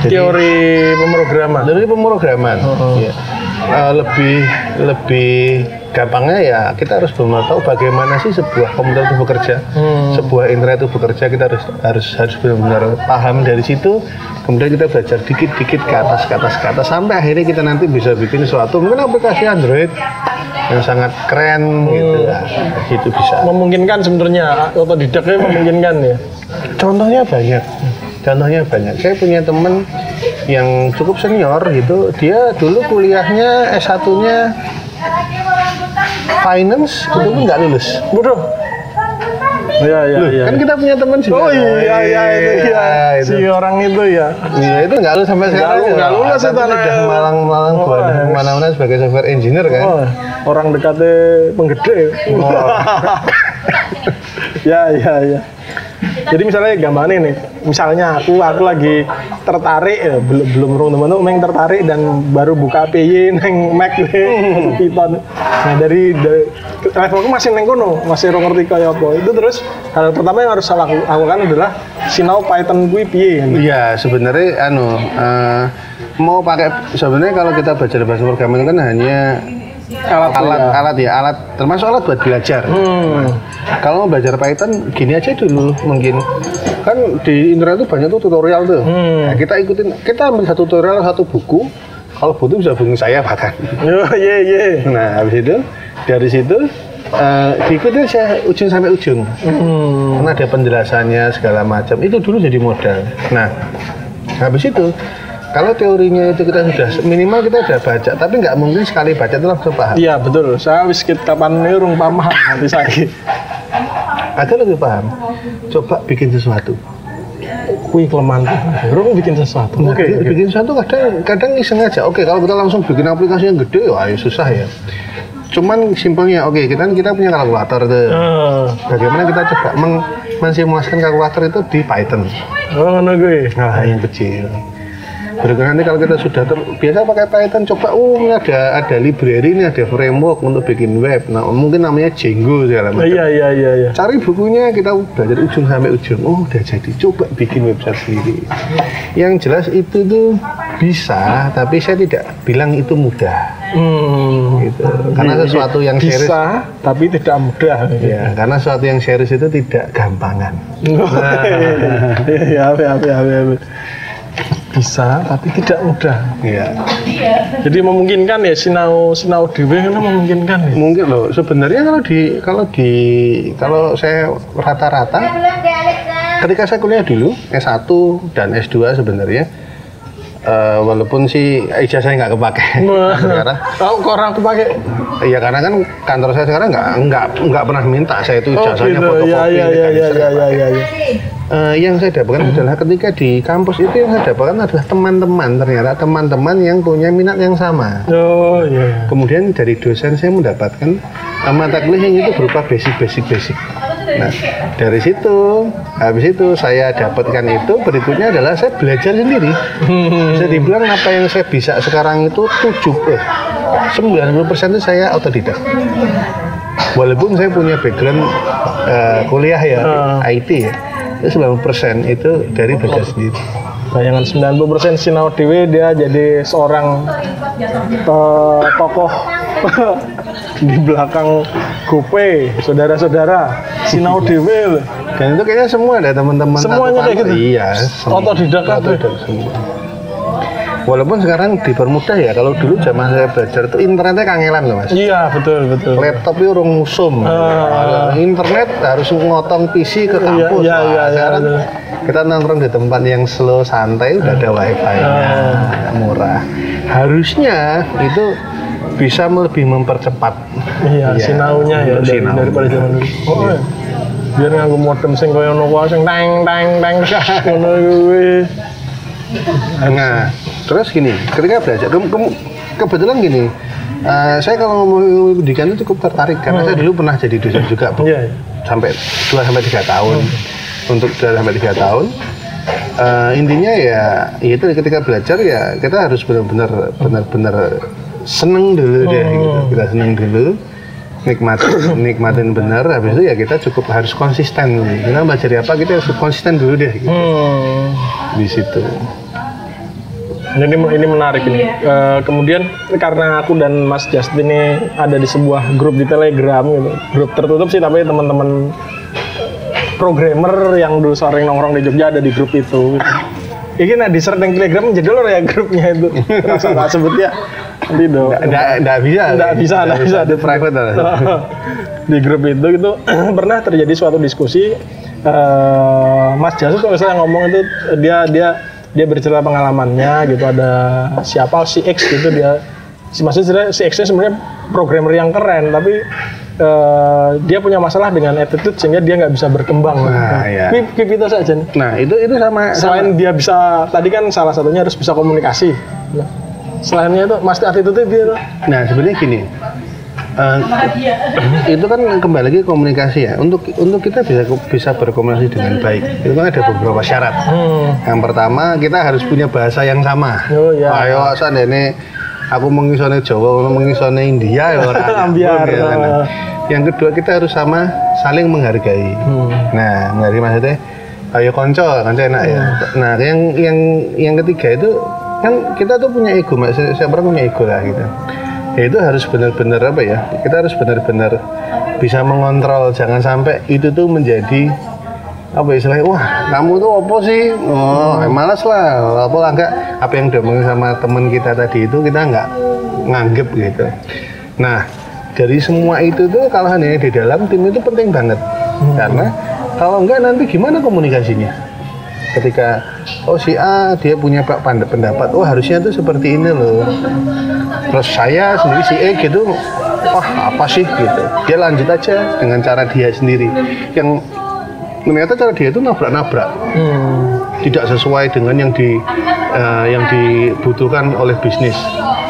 Jadi, Teori pemrograman. dari pemrograman ya. Eh, lebih lebih gampangnya ya kita harus benar tahu bagaimana sih sebuah komputer itu bekerja sebuah internet itu bekerja kita harus harus harus benar-benar paham dari situ kemudian kita belajar dikit-dikit ke atas ke atas ke atas sampai akhirnya kita nanti bisa bikin suatu mungkin aplikasi Android yang sangat keren gitu lah itu bisa Memungkinkan sebenarnya otodidaknya memungkinkan ya. Contohnya banyak. Contohnya banyak. Saya punya temen yang cukup senior gitu. Dia dulu kuliahnya S1-nya finance itu pun nggak lulus. Bodoh. Iya iya iya. Kan kita punya teman juga. Oh iya iya itu iya. itu. Si orang itu ya. Iya, itu nggak lulus sampai sekarang. lulus, nggak lulus itu sudah anaknya. malang-malang Oh, ke mana-mana sebagai software engineer kan. Oh, orang dekatnya penggede. ya ya ya. Jadi misalnya gambarnya nih, misalnya aku aku lagi tertarik ya, belum belum rung teman teman tertarik dan baru buka PY neng Mac nih, Python. Nah dari, dari levelku masih neng kono, masih rung ngerti kayak apa. Itu terus hal pertama yang harus saya laku- lakukan adalah sinau Python gue piye. Iya, sebenarnya anu eh, mau pakai sebenarnya kalau kita baca bahasa programming kan hanya Alat alat ya. alat ya alat termasuk alat buat belajar. Hmm. Kalau mau belajar Python gini aja dulu mungkin kan di internet tuh banyak tuh tutorial tuh. Hmm. Nah, kita ikutin kita ambil satu tutorial satu buku. Kalau butuh bisa hubungi saya bahkan. Yo ye ye. Nah habis itu dari situ eh diikutin saya ujung sampai ujung. Hmm. Karena ada penjelasannya segala macam. Itu dulu jadi modal. Nah, habis itu kalau teorinya itu kita sudah minimal kita sudah baca, tapi nggak mungkin sekali baca itu langsung paham. Iya betul. Saya wis kapan nih urung paham hati saya. Agar lebih paham, coba bikin sesuatu. Kui kelemahan. Urung bikin sesuatu. Nah, Oke. oke. bikin sesuatu kadang kadang iseng aja. Oke, kalau kita langsung bikin aplikasi yang gede, wah ya susah ya. Cuman simpelnya, oke kita kita punya kalkulator tuh. Eh, Bagaimana kita coba meng mensimulasikan kalkulator itu di Python. Oh, ngono gue. Nah, yang kecil. Berikutnya nanti kalau kita sudah terbiasa pakai Python, coba, oh ini ada ada library ini ada framework untuk bikin web. Nah, mungkin namanya Django segala macam. Iya iya iya iya. Cari bukunya kita belajar ujung sampai ujung. Oh, udah jadi. Coba bikin website sendiri. Yang jelas itu tuh bisa, tapi saya tidak bilang itu mudah. Hmm. Gitu. Karena sesuatu yang serius. bisa tapi tidak mudah. Ya, karena sesuatu yang serius itu tidak gampangan. Iya iya iya iya. iya. Bisa tapi tidak mudah. Iya. Jadi memungkinkan ya sinau sinau dewe kan memungkinkan ya. Mungkin loh sebenarnya kalau di kalau di kalau saya rata-rata ketika saya kuliah dulu S1 dan S2 sebenarnya eh, walaupun sih ijazahnya nggak kepake sekarang Tahu kok orang pakai Iya karena kan kantor saya sekarang nggak nggak nggak pernah minta saya itu ijazahnya fotokopi Ya ya ya ya legalisir, ya nggak ya ya. ya. Eh, yang saya dapatkan adalah ketika di kampus itu yang saya dapatkan adalah teman-teman ternyata teman-teman yang punya minat yang sama. Oh iya. Kemudian dari dosen saya mendapatkan eh, mata kuliah yang itu berupa basic-basic basic. Nah dari situ habis itu saya dapatkan itu berikutnya adalah saya belajar sendiri. Bisa dibilang apa yang saya bisa sekarang itu tujuh eh, 90% itu saya otodidak. Walaupun saya punya background eh, kuliah ya IT ya, itu 90% itu dari belajar sendiri. Bayangan 90% sinau dewe dia jadi seorang eh, tokoh di belakang Gope, saudara-saudara sinau loh. Dan itu kayaknya semua ada teman-teman Semuanya kayak gitu? Iya. Otodidak kabeh? Semua. Walaupun sekarang dipermudah ya, kalau dulu zaman saya belajar itu internetnya kangelan loh mas. Iya betul betul. Laptop itu urung musum. Ah. Internet harus ngotong PC ke kampus. iya, Wah, iya, iya, sekarang betul. kita nongkrong di tempat yang slow santai udah ada wifi-nya Ah. murah. Harusnya itu bisa lebih mempercepat. Iya, Iya, sinaunya ya dari, sinau. daripada zaman dulu. Oh, iya. Biar nganggo modem sing koyo ngono kuwi sing teng teng teng ngono kuwi. Nah, terus gini, ketika belajar, ke- ke- kebetulan gini, eh, saya kalau ngomong pendidikan itu cukup tertarik karena saya dulu pernah jadi dosen juga Bu. Iya, iya. sampai 2 sampai tiga tahun, untuk 2 sampai tiga tahun. Eh, intinya ya, itu ketika belajar ya kita harus benar-benar benar-benar seneng dulu deh, gitu. kita seneng dulu nikmatin nikmatin benar habis itu ya kita cukup harus konsisten dulu kita belajar apa kita harus konsisten dulu deh gitu, Hmm. di situ Ini ini menarik ini. Eh, kemudian karena aku dan Mas Justin ini ada di sebuah grup di Telegram gitu. Grup tertutup sih tapi teman-teman programmer yang dulu sering nongkrong di Jogja ada di grup itu. Gitu. Ini nah di share yang Telegram jadi lo ya grupnya itu. Rasa tak sebut ya. Nanti dong. Nggak, nggak bisa. Nggak bisa, nggak bisa. Itu private. di grup itu itu pernah terjadi suatu diskusi eh, Mas Jasus kalau saya ngomong itu dia dia dia bercerita pengalamannya gitu ada siapa si X gitu dia si maksudnya si X nya sebenarnya programmer yang keren tapi eh, dia punya masalah dengan attitude sehingga dia nggak bisa berkembang Nah, iya. Keep- keep itu saja. Nah, itu itu sama selain dia bisa tadi kan salah satunya harus bisa komunikasi Nah, selainnya itu mas attitude dia tuh Nah, sebenarnya gini. eh, itu kan kembali lagi komunikasi ya. Untuk untuk kita bisa bisa berkomunikasi dengan baik, itu kan ada beberapa syarat. hmm. Yang pertama, kita harus punya bahasa yang sama. Oh, iya. Ayo seandainya aku mengisone Jawa, mengisone India ya ora Biar, ya kan. Yang kedua kita harus sama saling menghargai. Hmm. Nah, menghargai maksudnya ayo konco, konco enak ya. Nah, yang yang yang ketiga itu kan kita tuh punya ego, Mas. Siapa orang punya ego lah gitu. Ya itu harus benar-benar apa ya? Kita harus benar-benar bisa mengontrol. Jangan sampai itu tuh menjadi apa istilahnya? Wah kamu tuh apa sih? Oh eh, malas lah. Apa lah enggak. Apa yang diomongin sama teman kita tadi itu kita nggak nganggep gitu. Nah dari semua itu tuh kalau hanya di dalam tim itu penting banget. Karena kalau enggak nanti gimana komunikasinya ketika oh si A dia punya pak pendapat oh harusnya tuh seperti ini loh. Terus saya sendiri si E gitu wah apa sih gitu. Dia lanjut aja dengan cara dia sendiri. Yang ternyata cara dia itu nabrak-nabrak. Hmm. tidak sesuai dengan yang di eh, yang dibutuhkan oleh bisnis.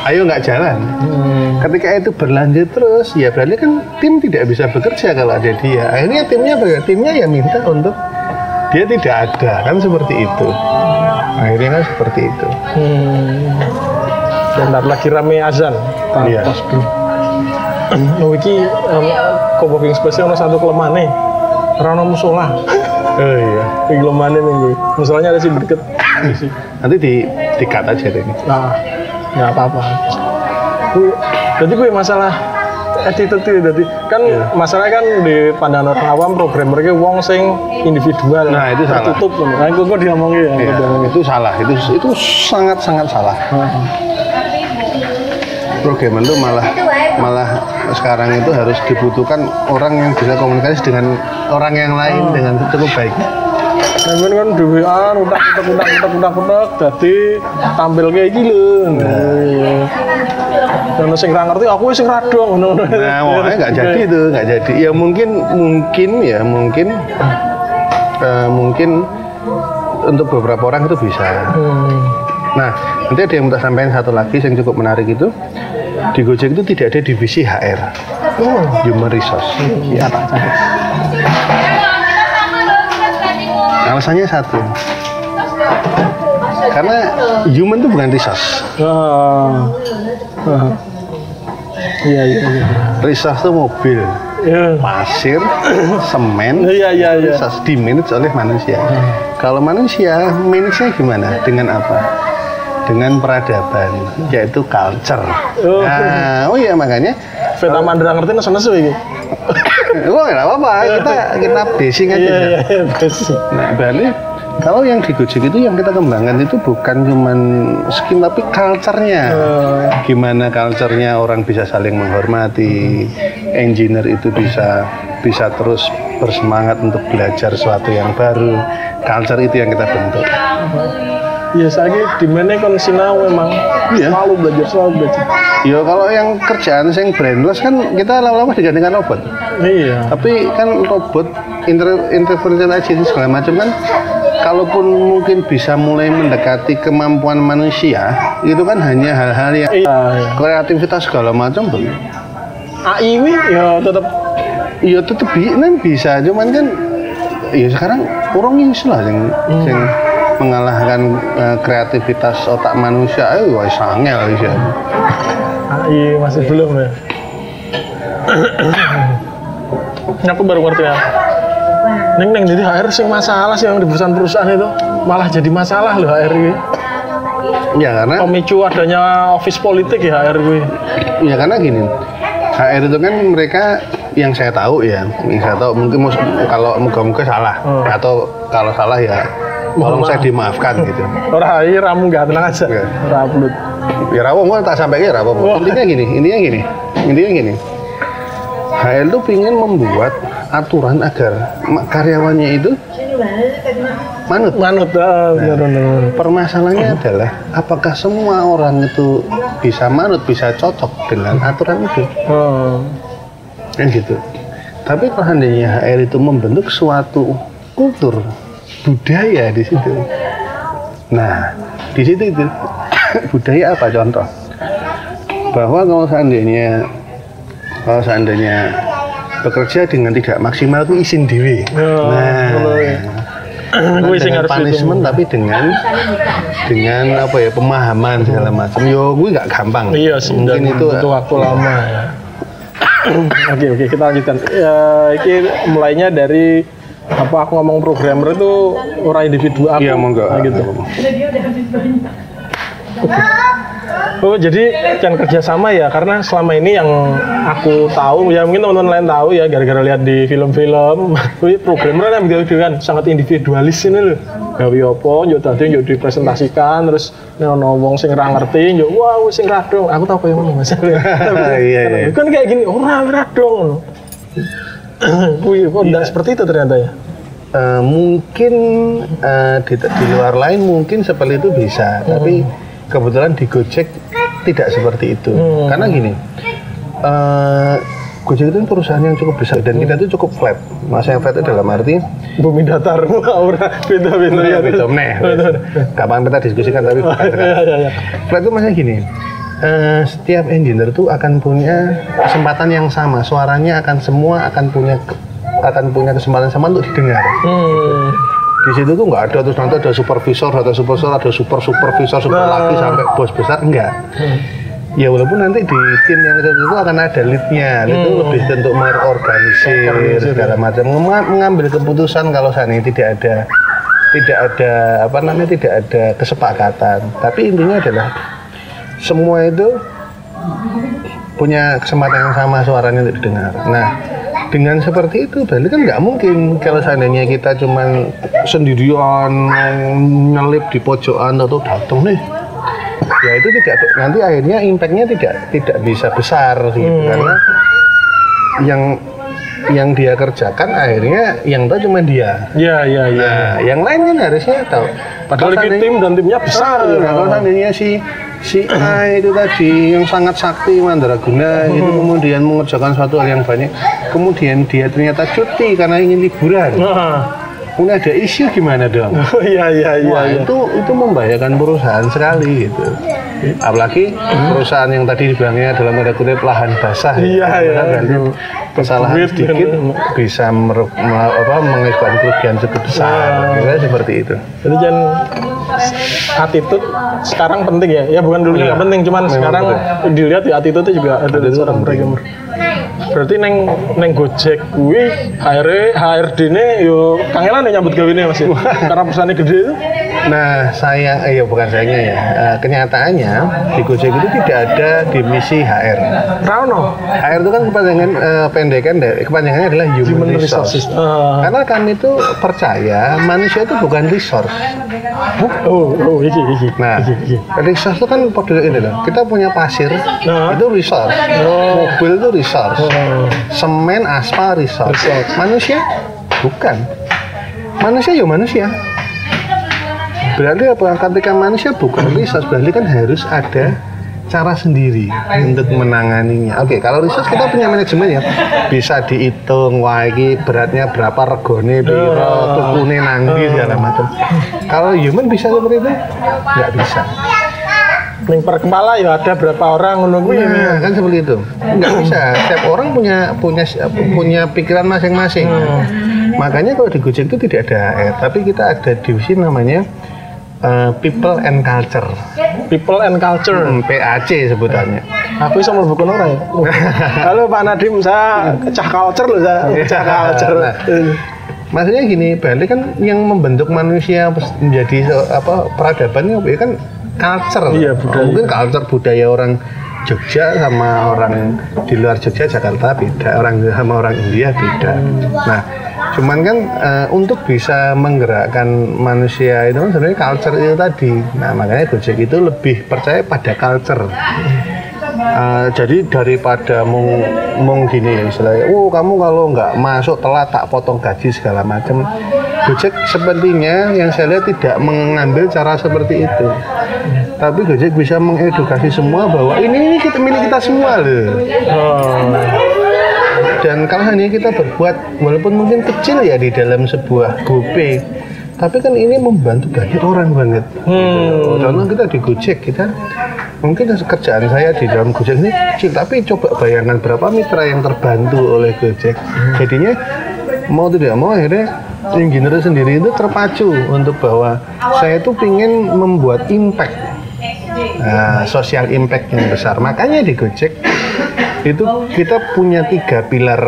Ayo nggak jalan. Hmm. ketika itu berlanjut terus ya berarti kan tim tidak bisa bekerja kalau ada dia. Akhirnya timnya ya? timnya ya minta untuk dia tidak ada kan seperti itu akhirnya kan seperti itu Hmm. Bentar lagi rame azan. Iya. tos dulu. Oh iki um, co-working space ono satu kelemahan ono musola. oh iya Iki kelemahan nih gue. Musolanya ada sih deket. nanti di di cut aja deh ini Nah, nggak apa-apa. Jadi gue masalah itu jadi kan Iya. masalah kan di pandangan orang awam programmer ki wong sing individual Nah, itu salah. ngono. Nah, kok diomongin ya. Diomongin. itu salah itu itu sangat sangat salah programmer itu malah malah sekarang itu harus dibutuhkan orang yang bisa komunikasi dengan orang yang lain dengan cukup baik Sampeyan kan di WA utak utak utak utak utak utak dadi tampil kayak iki lho. Ono sing ra ngerti aku sing ra dong ngono. Nah, makanya nggak jadi itu, nggak jadi. Ya mungkin, mungkin ya mungkin, eh, mungkin untuk beberapa orang itu bisa. Hmm. Nah, nanti ada yang mau tak sampaikan satu lagi yang cukup menarik itu di Gojek itu tidak ada divisi HR, Oh, Human Resource. iya tak cakep. Alasannya satu, karena human itu bukan resource. Ah. Ah. Iya iya iya. Resource itu mobil, Iya. pasir, semen, Iya iya iya. resource dimanage oleh manusia. Kalau manusia, manage-nya gimana? Dengan apa? Dengan peradaban, yaitu culture. Oh. Nah, oh iya makanya, Veta Mandra ngerti nesu-nesu iki. oh nggak apa-apa, kita kita basing aja. Iya iya iya. Nah, berarti kalau yang di Gojek itu yang kita kembangkan itu bukan cuman skin tapi culture-nya. Gimana culture-nya orang bisa saling menghormati, engineer itu bisa bisa terus bersemangat untuk belajar sesuatu yang baru. Culture itu yang kita bentuk. Iya saya di mana kan sinau memang Iya. selalu belajar selalu belajar. Ya kalau yang kerjaan yang brainless kan kita lama-lama digantikan robot. Iya. Tapi kan robot inter interference agency segala macam kan kalaupun mungkin bisa mulai mendekati kemampuan manusia itu kan hanya hal-hal yang Iya. kreativitas segala macam tuh AI ini ya tetap iya tetep bi bisa cuman kan ya sekarang orang ini lah yang yang mengalahkan eh, kreativitas otak manusia ayo wah sangel sih AI masih belum ya. Ini aku baru ngerti ya. Neng neng jadi HR sing masalah sih yang di perusahaan-perusahaan itu malah jadi masalah loh HR ini. ya karena Pemicu adanya office politik ya HR ini. Ya karena gini, HR itu kan mereka yang saya tahu ya, yang saya tahu mungkin kalau moga-moga salah Hmm. atau kalau salah ya tolong saya dimaafkan gitu. Orang AI ramu nggak tenang aja. Iya. Raplut. Ya rawo gua tak sampai ya rawo. Wah. Intinya gini, intinya gini, intinya gini. HR itu ingin membuat aturan agar karyawannya itu manut. Manut, ah, bener, bener. Permasalahannya adalah apakah semua orang itu bisa manut, bisa cocok dengan aturan itu. Oh. kan gitu tapi kalau seandainya HR itu membentuk suatu kultur budaya di situ nah di situ itu budaya apa contoh bahwa kalau seandainya kalau seandainya bekerja dengan tidak maksimal itu izin diri Oh, nah ya. bukan Gue sing dengan harus punishment itu. tapi dengan dengan apa ya pemahaman segala macam yo gue nggak gampang Iya sih, mungkin itu butuh waktu lama ya. oke oke kita lanjutkan. Ya, ini mulainya dari apa aku ngomong programmer itu orang individu aku. iya monggo. Nah, gitu. Oh jadi kan kerjasama ya karena selama ini yang aku tahu ya mungkin teman-teman lain tahu ya gara-gara lihat di film-film. Wih programmer kan gitu kan sangat individualis ini loh. Gawe apa yuk tadi yuk dipresentasikan terus nek ono wong sing ra ngerti yuk wow sing ra dong. Aku tahu kayak ngono mas. Iya, iya. kan kayak gini ora ra dong Wih, kok enggak seperti itu ternyata ya? Eh, mungkin eh, di, di luar lain mungkin seperti itu bisa, tapi kebetulan di Gojek tidak seperti itu. Karena gini, eh, Gojek itu kan perusahaan yang cukup besar dan kita itu cukup flat. Masa yang flat itu dalam arti Bumi datar, aura beda-beda ya. beda. Kapan kita diskusikan tapi bukan sekarang. Iya, iya, iya. Flat itu maksudnya gini. Eh, setiap engineer itu akan punya kesempatan yang sama, suaranya akan semua akan punya akan punya kesempatan sama untuk didengar. Hmm. di situ tuh nggak ada terus nanti ada supervisor ada supervisor ada super supervisor super Nah. lagi sampai bos besar enggak. Ya walaupun nanti di tim yang itu, itu akan ada leadnya. Lead itu lebih untuk mengorganisir Organisir, segala macam. Menga- mengambil keputusan kalau saat ini tidak ada tidak ada apa namanya tidak ada kesepakatan. Tapi intinya adalah semua itu punya kesempatan yang sama suaranya untuk didengar. Nah, dengan seperti itu berarti kan nggak mungkin kalau seandainya kita cuman sendirian nyelip di pojokan atau datang nih ya itu tidak nanti akhirnya impactnya tidak tidak bisa besar gitu karena yang yang dia kerjakan akhirnya yang tahu cuma dia Iya, iya, iya. Nah, yang lain kan harusnya tahu. Padahal tim dan timnya besar. Ah, nah, kalau seandainya si si A itu tadi yang sangat sakti mandraguna itu kemudian mengerjakan suatu hal yang banyak, kemudian dia ternyata cuti karena ingin liburan. Nah, Kemudian ada isu gimana dong? iya, iya, iya. Wah iya. itu itu membahayakan perusahaan sekali gitu. Apalagi perusahaan yang tadi dibilangnya dalam tanda kutip lahan basah. ya. Iya, iya. Karena berarti kesalahan Duit, sedikit kan. bisa meru- me- apa, mengakibatkan kerugian cukup besar. Kira seperti itu. Jadi jangan attitude sekarang penting ya. Ya bukan dulu nggak penting, cuman Memang sekarang dilihat ya attitude itu juga ada seorang penting. programmer. Berarti neng neng Gojek kuwi HRD HRD ne yo kangelan ya nyambut gawe Mas ya. Karena perusahaannya gede itu. Nah, saya, eh, ya bukan sayangnya ya. Eh, kenyataannya di Gojek itu tidak ada divisi HR. Rano. HR itu kan kepanjangan eh, pendekan dari kepanjangannya adalah human, Human resource. resources. Ah. Karena kami itu percaya manusia itu bukan resource. Oh, oh, iki iki. Nah, iki, iki. resource itu kan pada ini loh. Kita punya pasir, Nah. itu resource. Mobil itu resource. Oh. Semen, aspal. Resource. Manusia bukan. Manusia ya manusia. Berarti apa? Ketika manusia bukan resource, berarti kan harus ada cara sendiri untuk menanganinya. Oke, kalau resource kita punya manajemen ya, bisa dihitung, wah ini beratnya berapa, regone, biro, tukune nangdi segala macam. Kalau human bisa seperti itu? Nggak bisa. Ning per kepala ya ada berapa orang ngono kuwi. Nah, kan seperti itu. Nggak bisa. Setiap orang punya punya punya pikiran masing-masing. Makanya kalau di Gojek itu tidak ada HR, tapi kita ada divisi namanya uh, People and Culture, People and culture. Hmm, PAC sebutannya. Aku bisa mlebu kono ora ya? Halo Pak Nadim, saya cah culture loh, saya cah culture. Nah. Maksudnya gini, berarti kan yang membentuk manusia menjadi apa peradabannya ya kan culture. Iya, budaya. Mungkin culture budaya orang Jogja sama orang di luar Jogja Jakarta beda, orang sama orang India beda. Nah, cuman kan eh, untuk bisa menggerakkan manusia itu kan sebenarnya culture itu tadi. Nah, makanya Gojek itu lebih percaya pada culture. Uh, jadi daripada mung mung gini ya istilahnya, oh kamu kalau nggak masuk telat tak potong gaji segala macam. Gojek sepertinya yang saya lihat tidak mengambil cara seperti itu. Tapi Gojek bisa mengedukasi semua bahwa ini, ini kita milik kita semua loh. Oh. Dan kalau hanya kita berbuat walaupun mungkin kecil ya di dalam sebuah GoPay, tapi kan ini membantu banyak orang banget. Hmm. Contoh kita di Gojek kita mungkin kerjaan saya di dalam Gojek ini kecil, tapi coba bayangkan berapa mitra yang terbantu oleh Gojek. Jadinya mau tidak mau akhirnya engineer sendiri itu terpacu untuk bahwa saya itu ingin membuat impact Nah, social impact yang besar. Makanya di Gojek itu kita punya tiga pilar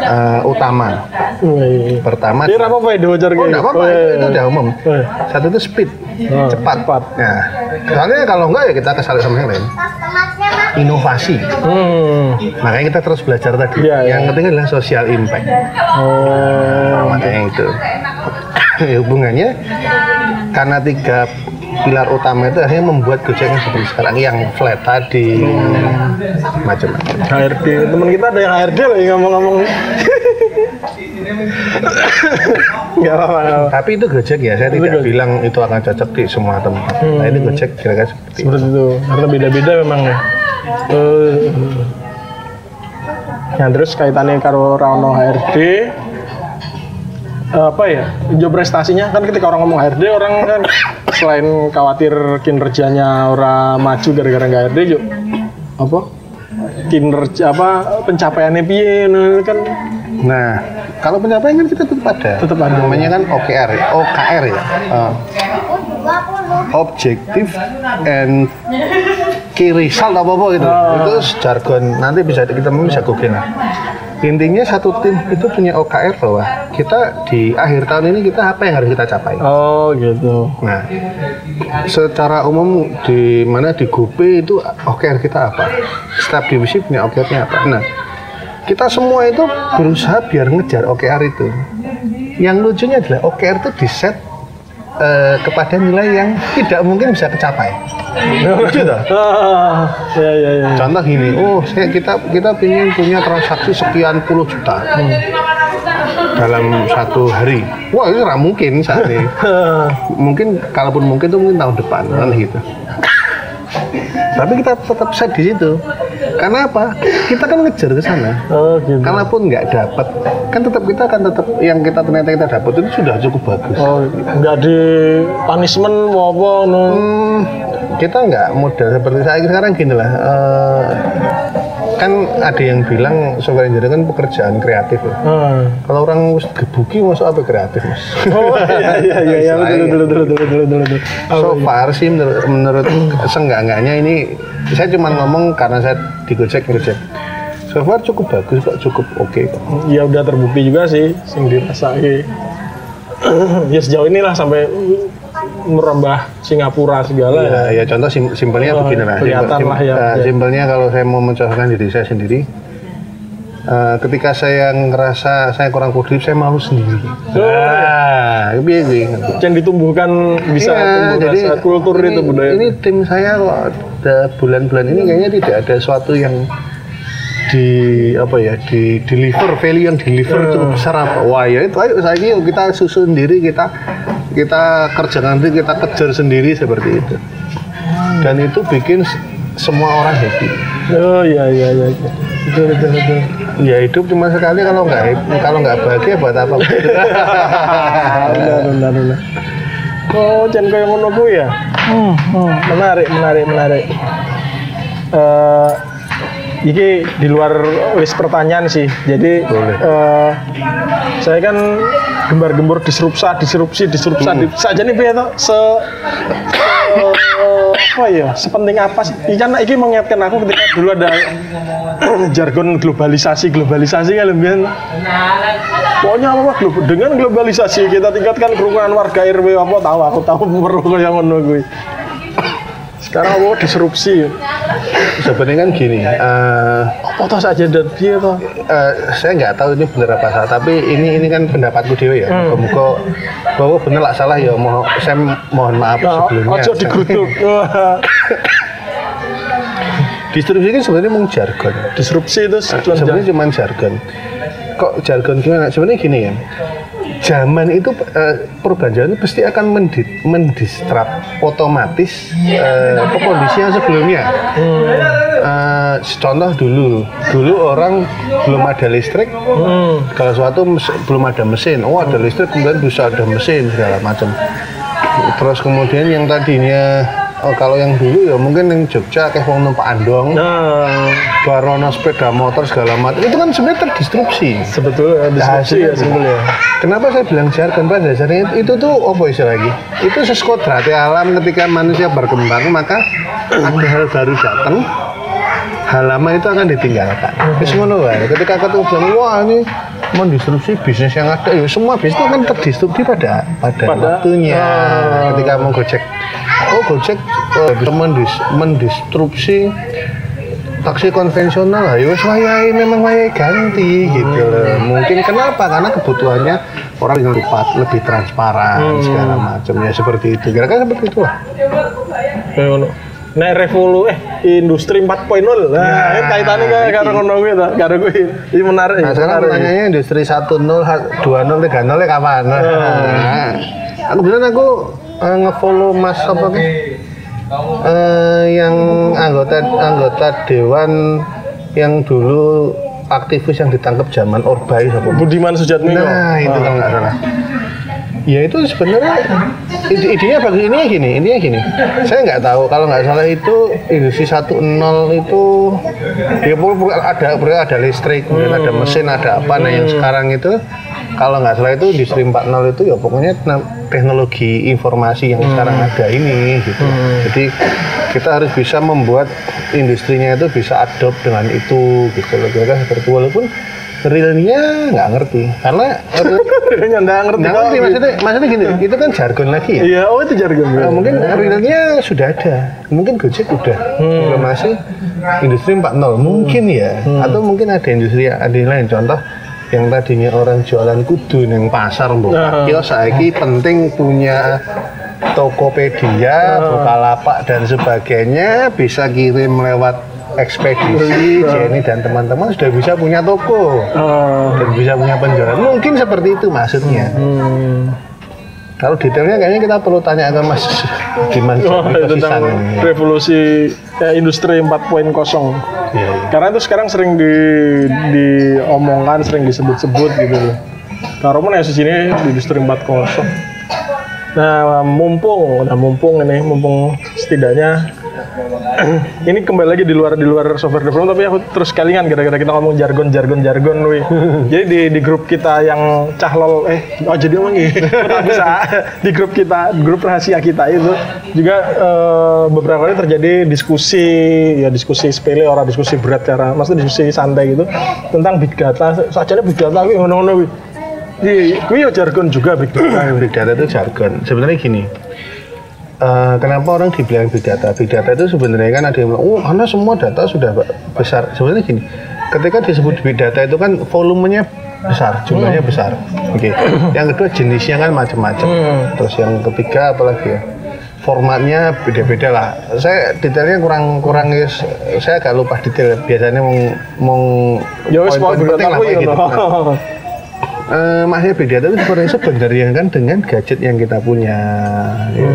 eh, utama. Wih. Pertama, Ini apa apa ya bocor oh enggak apa-apa, itu, itu udah umum. Oh, iya. Satu itu speed, Oh, cepat. cepat. Nah, soalnya kalau enggak ya kita kesal sama yang lain. Inovasi. Hmm. Makanya kita terus belajar tadi. Iya, iya. yang ketiga adalah social impact. Oh. Makanya itu. Ya, hubungannya karena tiga pilar utama itu akhirnya membuat Gojek yang seperti sekarang yang flat tadi macam-macam. HRD teman kita ada yang HRD loh yang ngomong-ngomong nggak apa-apa. Tapi itu Gojek ya, saya tidak bilang itu akan cocok di semua tempat. Nah ini Gojek kira-kira seperti itu. seperti itu karena beda-beda memang ya Eh, yang terus kaitannya karo Rano HRD apa ya job prestasinya kan ketika orang ngomong HRD orang kan selain khawatir kinerjanya orang maju gara-gara nggak HRD juga apa kinerja apa pencapaiannya piye nah, kan Nah, kalau pencapaian kan kita tetap ada. Tetap ada. Namanya kan OKR, OKR ya. Uh, objective and key result apa apa gitu. Ah. Itu jargon. Nanti bisa kita bisa google lah. Intinya satu tim itu punya OKR bahwa kita di akhir tahun ini kita apa yang harus kita capai. Oh gitu. Nah, secara umum di mana di GoPay itu OKR kita apa? Setiap divisi punya OKR-nya apa? Nah, kita semua itu berusaha biar ngejar OKR itu. Yang lucunya adalah OKR itu di set eh, kepada nilai yang tidak mungkin bisa kecapai. Lucu toh? Ya ya ya. Contoh gini, oh saya kita kita ingin punya transaksi sekian puluh juta dalam satu hari. Wah itu nggak mungkin saat ini. mungkin kalaupun mungkin itu mungkin tahun depan kan gitu. Tapi kita tetap set di situ. Karena apa? Kita kan ngejar ke sana. Oh gitu. Kalaupun nggak dapat, kan tetap kita akan tetap yang kita ternyata kita dapat itu sudah cukup bagus. Oh, nggak di punishment apa no. Hmm, kita nggak model seperti saya sekarang gini lah. eh, kan ada yang bilang software engineer kan pekerjaan kreatif ya. Hmm. Kalau orang wis gebuki masuk apa kreatif mas? Oh iya iya iya iya betul betul betul betul betul. betul. So far sih menurut, menurut seenggak-enggaknya ini saya cuma ngomong karena saya di Gojek Gojek. So far cukup bagus kok, cukup oke kok. Ya udah terbukti juga sih sing dirasai. ya sejauh inilah sampai merambah Singapura segala ya. Ya, ya contoh sim simpelnya Oh, begini lah. kelihatan lah ya. eh, Ya. simpelnya kalau saya mau mencontohkan diri saya sendiri, eh, ketika saya ngerasa saya kurang produktif, saya malu sendiri. Nah, biar Yang ditumbuhkan bisa tumbuh rasa kultur Iya, ini, itu budaya. Ini tim saya kok ada bulan-bulan ini kayaknya tidak ada suatu yang di apa ya di deliver value yang deliver cukup besar apa wah ya itu ayo saya kita susun sendiri kita kita kerjakan sendiri kita kejar sendiri seperti itu dan itu bikin semua orang happy Oh iya iya iya. iya. Betul betul betul. ya hidup cuma sekali kalau nggak kalau nggak bahagia buat apa benar benar benar. Oh, jangan kayak ngono kuwi ya. Hmm, hmm. Menarik, menarik, menarik. Eh ini di luar list pertanyaan sih. Jadi Boleh. eh, saya kan gembar-gembur disrupsa, disrupsi, disrupsa. Hmm. di- Saja nih piye? Se, se- apa ya? Sepenting apa sih? Ini kan ini mengingatkan aku ketika dulu ada jargon globalisasi, globalisasi kan lebih Pokoknya apa? Glo- dengan globalisasi kita tingkatkan kerukunan warga RW apa tahu aku tahu perlu yang ngono. Sekarang apa disrupsi. sebenarnya kan gini eh, Apa toh saja dan piye toh? Eh, saya nggak tahu ini benar apa salah, tapi ini ini kan pendapatku dewe ya. Hmm. Muka bahwa benar lah salah ya. Mohon saya mohon maaf Nah, sebelumnya. aja digeruduk. Distribusi kan sebenarnya mau jargon. disrupsi itu sesuatu Sebenarnya cuma jargon. Kok jargon gimana? Sebenarnya gini ya. Zaman itu eh, perbanjaran itu pasti akan mendi, mendistrap otomatis eh, apa kondisi yang sebelumnya. Eh, contoh dulu, dulu orang belum ada listrik, Hmm. kalau suatu belum ada mesin, oh ada listrik kemudian bisa ada mesin segala macam. Terus kemudian yang tadinya oh, kalau yang dulu ya mungkin yang Jogja kayak wong numpak andong, Nah, barono sepeda motor segala macam itu kan sebenarnya terdistrupsi. sebetulnya disrupsi ya sebetulnya. Kenapa saya bilang jargon pada dasarnya itu, itu tuh apa istilah lagi? Itu seskodrati alam ketika manusia berkembang maka ada hal baru datang hal lama itu akan ditinggalkan. Wis ngono wae. Ketika ketemu bilang wah ini mendistrupsi bisnis yang ada, ya semua bisnis itu akan terdistrupsi pada pada, Pada- waktunya. Ah. Ketika mau Gojek, oh Gojek eh, bisa mendis, mendistrupsi taksi konvensional lah, ya wayahe memang wayahe ganti gitu loh. Mungkin kenapa? Karena kebutuhannya orang yang lebih lebih transparan segala macam ya seperti itu. Kira-kira seperti itu lah. Kayak ngono. Nek revolu eh industri 4.0. Nah, Nah, ini kaitannya kayak karo ngono kuwi ta, karo kuwi. Ini menarik. Nah sekarang pertanyaannya industri 1 0, 2 0, 3 0 kapan? Nah, aku bilang aku eh, ngefollow Mas apa ke? Eh, yang anggota anggota dewan yang dulu aktivis yang ditangkap zaman Orba itu? Budiman Sujatmiko. Nah itu kalau nggak salah. Ya itu sebenarnya ide idenya bagus ini gini, ini gini. Saya nggak tahu kalau nggak salah itu industri 1.0 itu ya pokoknya ada pokoknya ada listrik, kemudian ada mesin, ada apa. Nah yang sekarang itu kalau nggak salah itu industri 4.0 itu ya pokoknya teknologi informasi yang sekarang ada ini gitu. Jadi kita harus bisa membuat industrinya itu bisa adopt dengan itu gitu loh. Kira-kira seperti walaupun realnya nggak ngerti. Karena Realnya nggak ngerti. nggak ngerti maksudnya maksudnya gini itu kan jargon lagi ya. Iya, oh itu jargon. Nah, mungkin realnya sudah ada. Mungkin Gojek udah informasi industri 4.0 mungkin ya. Atau mungkin ada industri ada yang lain. Contoh yang tadinya orang jualan kudu yang pasar mbok. Nah. kios saiki penting punya Tokopedia, Bukalapak dan sebagainya bisa kirim lewat ekspedisi, Jenny dan teman-teman sudah bisa punya toko Oh. dan bisa punya penjualan. Mungkin seperti itu maksudnya. Hmm. Kalau detailnya kayaknya kita perlu tanya ke Mas Diman Oh, tentang ini. revolusi eh, industri 4.0. Iya, iya. Karena itu sekarang sering di diomongkan, sering disebut-sebut gitu loh. Mana ya sini di industri 4.0. Nah, mumpung, nah mumpung ini, mumpung setidaknya ini kembali lagi di luar di luar software development tapi aku terus kelingan gara-gara kita ngomong jargon jargon jargon wi jadi di, di grup kita yang cahlol eh oh jadi kita bisa. Di grup kita grup rahasia kita itu juga eh, beberapa kali terjadi diskusi ya diskusi sepele orang diskusi berat cara maksudnya diskusi santai gitu tentang big data. Saja big data wi ngono-ngono wi Iya, kuwi ya jargon juga big data. Big data itu jargon. Sebenarnya gini, eh, kenapa orang dibilang big data? Big data itu sebenarnya kan ada yang bilang, oh karena semua data sudah besar. Sebenarnya gini, ketika disebut big data itu kan volumenya besar, jumlahnya besar. Oke. Yang kedua jenisnya kan macam-macam. Terus yang ketiga apalagi ya? Formatnya beda-beda lah. Saya detailnya kurang kurang yes, saya agak lupa detail. Biasanya mau mau Ya poin-poin penting lah kayak gitu. Nah. Eh, maksudnya big data itu sebenarnya kan dengan gadget yang kita punya. ya.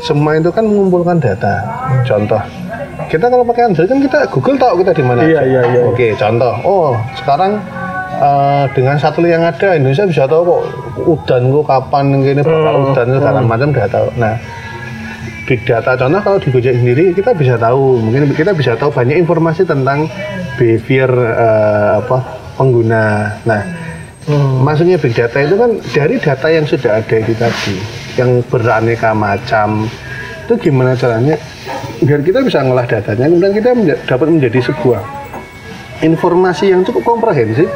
Hmm. Semua itu kan mengumpulkan data. Contoh, kita kalau pakai Android kan kita Google tahu kita di mana. Iya, iya, iya. Oke, contoh. Oh, sekarang eh, dengan satelit yang ada Indonesia bisa tahu kok udan kok kapan gini bakal Hmm, udan segala macam udah tahu. Nah, big data contoh kalau di Gojek sendiri kita bisa tahu mungkin kita bisa tahu banyak informasi tentang behavior eh, apa pengguna. Nah, Hmm. Maksudnya big data itu kan dari data yang sudah ada itu tadi, yang beraneka macam. Itu gimana caranya biar kita bisa ngolah datanya, kemudian kita menja- dapat menjadi sebuah informasi yang cukup komprehensif,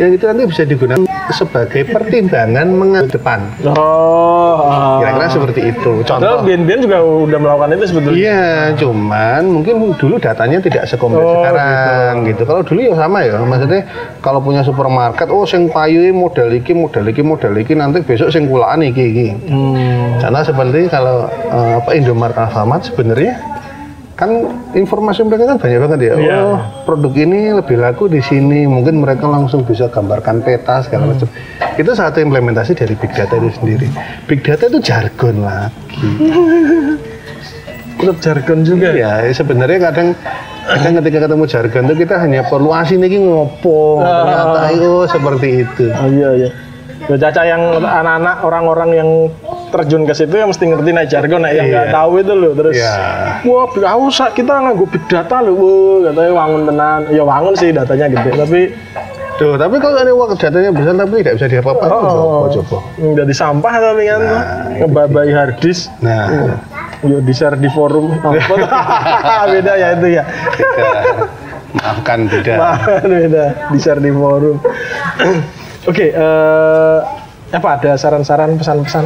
yang itu nanti bisa digunakan sebagai pertimbangan mengambil depan. Oh. ah. Kira-kira seperti itu. Contoh. BNBN juga udah melakukan itu sebetulnya. Iya, cuman mungkin dulu datanya tidak sekompleks Oh, sekarang gitu. Kalau dulu ya sama ya, maksudnya kalau punya supermarket, oh sing payu model iki, model iki, model iki nanti besok sing kulaan iki iki. Hmm. Karena seperti kalau eh, apa Indomaret Alfamart sebenarnya kan informasi mereka kan banyak banget ya. Iya. Oh, produk ini lebih laku di sini. Mungkin mereka langsung bisa gambarkan peta segala macam. Itu satu implementasi dari big data itu sendiri. Big data itu jargon lagi. Tetap jargon juga. Ya, sebenarnya kadang kadang ketika ketemu jargon itu kita hanya perlu asin ini ngopo. Ternyata oh seperti itu. Oh iya iya. Ya Caca yang anak-anak orang-orang yang terjun ke situ ya mesti ngerti naik jargon, nah yang nggak Iya. tahu itu loh terus. Iya. Wah, big usah kita nganggo big data loh, wah, katanya wangun tenan. Ya wangun sih datanya gede, tapi Tuh, tapi kalau ini waktu datanya besar tapi tidak bisa diapa-apain, Oh. coba coba. nggak di sampah tapi kan tuh. ngebabai harddisk. Nah, Yuk di share di forum. beda ya itu ya. beda. maafkan beda. Maaf, beda di share di forum. Oke, eh, apa ada saran-saran pesan-pesan?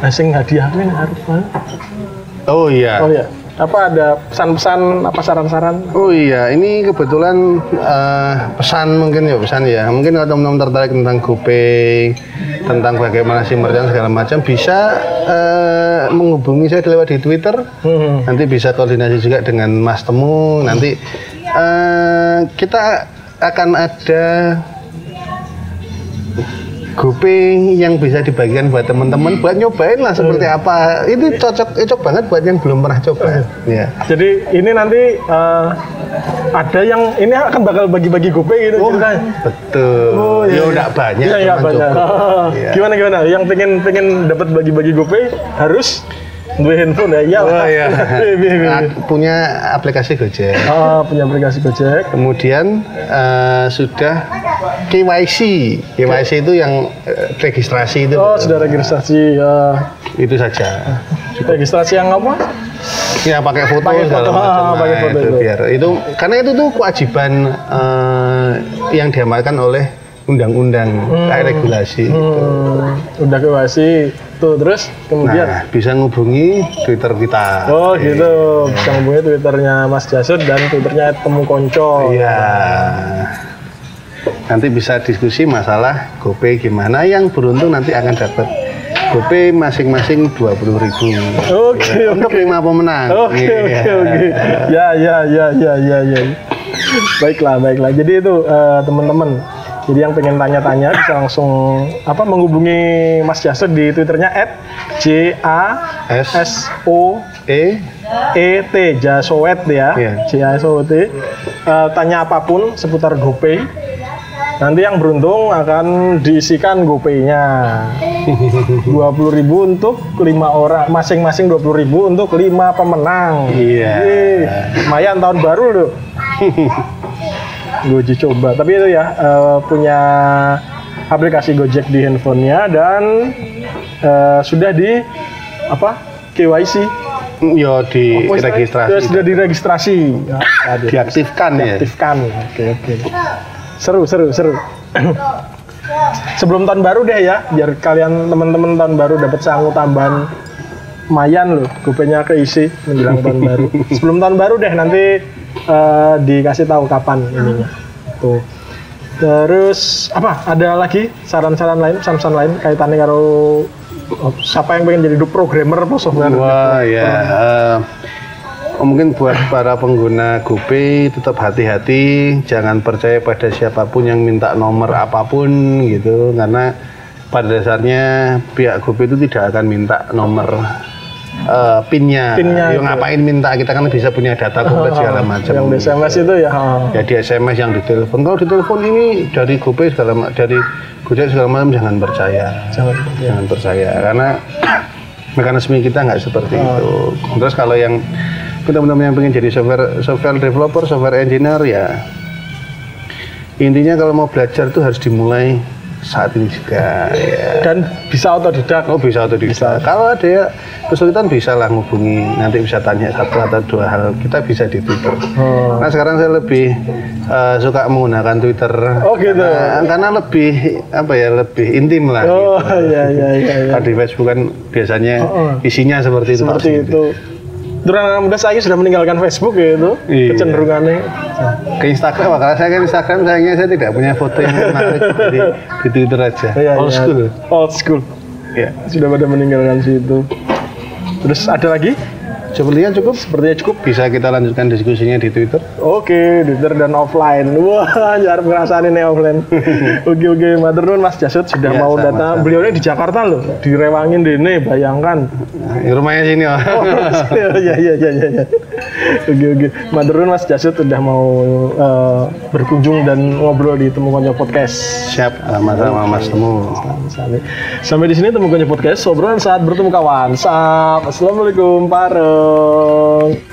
Asing hadiah ini harus banget. Oh iya. Oh ya, apa ada pesan-pesan apa saran-saran? Oh iya, ini kebetulan eh, pesan mungkin ya pesan ya. Mungkin kalau teman-teman tertarik tentang GoPay, tentang bagaimana SIM merchant segala macam, bisa eh, menghubungi saya lewat di Twitter. Hmm. Nanti bisa koordinasi juga dengan Mas Temu. Nanti eh, kita akan ada GoPay yang bisa dibagikan buat teman-teman buat nyobain lah seperti apa. Ini cocok cocok banget buat yang belum pernah coba. Ya. Jadi ini nanti eh, ada yang ini akan bakal bagi-bagi GoPay gitu Oh, ceritanya. betul. Oh, iya, ya iya. udah banyak. Iya, cuman banyak. Iya. Gimana gimana? Yang pengen pengen dapat bagi-bagi GoPay harus Dua handphone ya, iya Oh iya. Punya aplikasi Gojek. Oh, punya aplikasi Gojek. Kemudian eh, sudah KYC. KYC itu yang eh, registrasi itu. Oh, sudah registrasi ya. Itu saja. Registrasi yang apa? Ya pakai foto Pakai segala foto, ah, pakai foto itu itu. biar itu karena itu tuh kewajiban eh, yang diamalkan oleh undang-undang kayak regulasi. gitu. Hmm, udah kewasi tuh terus kemudian Nah, bisa ngubungi Twitter kita. oh gitu bisa ngubungi twitternya Mas Jasud dan twitternya temu konco Iya. Nanti bisa diskusi masalah GoPay gimana yang beruntung nanti akan dapat GoPay masing-masing 20.000 ribu oke untuk oke lima pemenang. oke oke Iya. oke ya ya ya ya ya ya baiklah baiklah jadi itu eh, teman-teman jadi yang pengen tanya-tanya bisa langsung apa menghubungi Mas Jasud di twitternya at j a S s o E E T Jasowet ya, Iya. J A S O T. Eh, tanya apa pun seputar GoPay. Nanti yang beruntung akan diisikan GoPay-nya. 20.000 untuk lima orang, masing-masing 20.000 untuk lima pemenang. Iya. Yeay, lumayan tahun baru loh. Gue uji coba, tapi itu ya eh, punya aplikasi Gojek di handphonenya dan eh, sudah di apa KYC yo di Oh, registrasi Sudah, sudah diregistrasi. Ya, ada. diaktifkan ya. Aktifkan. Oke, oke. Seru, seru, seru. Sebelum tahun baru deh ya, biar kalian teman-teman tahun baru dapat sangu tambahan lumayan loh, kupenya keisi menjelang tahun baru. Sebelum tahun baru deh nanti eh, dikasih tahu kapan ininya. Tuh. Terus apa? Ada lagi saran-saran lain, saran-saran lain kaitannya karo oh, siapa yang pengen jadi programmer apa software? Wah ya. eh, oh, mungkin buat para pengguna GoPay tetap hati-hati, jangan percaya pada siapa pun yang minta nomor apa pun gitu, karena pada dasarnya pihak GoPay itu tidak akan minta nomor eh, pinnya. Pinnya Yang itu. ngapain minta kita kan bisa punya data komplit segala macam. Yang di SMS itu ya. oh. Ya di SMS yang di telepon. Kalau di telepon ini dari GoPay segala dari Gojek segala macam jangan percaya. Jangan. ya. Jangan percaya karena mekanisme kita nggak seperti itu. Terus kalau yang teman-teman yang pengen jadi software software developer, software engineer ya intinya kalau mau belajar tuh harus dimulai saat ini juga ya. Dan bisa otodidak. Oh bisa atau bisa. Kalau ada ya kesulitan bisa lah ngubungi. Nanti bisa tanya satu atau dua hal. Kita bisa di Twitter. Oh. Nah sekarang saya lebih eh, suka menggunakan Twitter. Oh, gitu. Karena, karena lebih apa ya lebih intim lah. Oh gitu. iya iya iya. iya. Kalau di Facebook kan biasanya Oh, oh. isinya seperti itu. Seperti pasti. itu. Durang muda saya sudah meninggalkan Facebook ya itu Iya. kecenderungannya. Ke Instagram, kalau saya kan Instagram sayangnya saya tidak punya foto yang menarik di, di Twitter aja. Iya, Old iya. school. Old school. Ya. Sudah pada meninggalkan situ. Terus ada lagi? Sepertinya cukup. Sepertinya cukup. Bisa kita lanjutkan diskusinya di Twitter. Oke, Twitter dan offline. Wah, jarang ngerasain ini offline. oke, oke. Matur nuwun Mas Jasud sudah Iya, mau sama-sama. datang. Beliau ini di Jakarta loh, direwangin dene, bayangkan. Nah, rumahnya sini oh. Oh, ya ya ya ya ya. Oke oke. Matur nuwun Mas Jasud udah mau eh, berkunjung dan ngobrol di Temu Konco Podcast. Siap, sama-sama Mas Temu. Sampai, sampai di sini Temu Konco Podcast. Obrolan saat bertemu kawan. Sap. Assalamualaikum. Paro.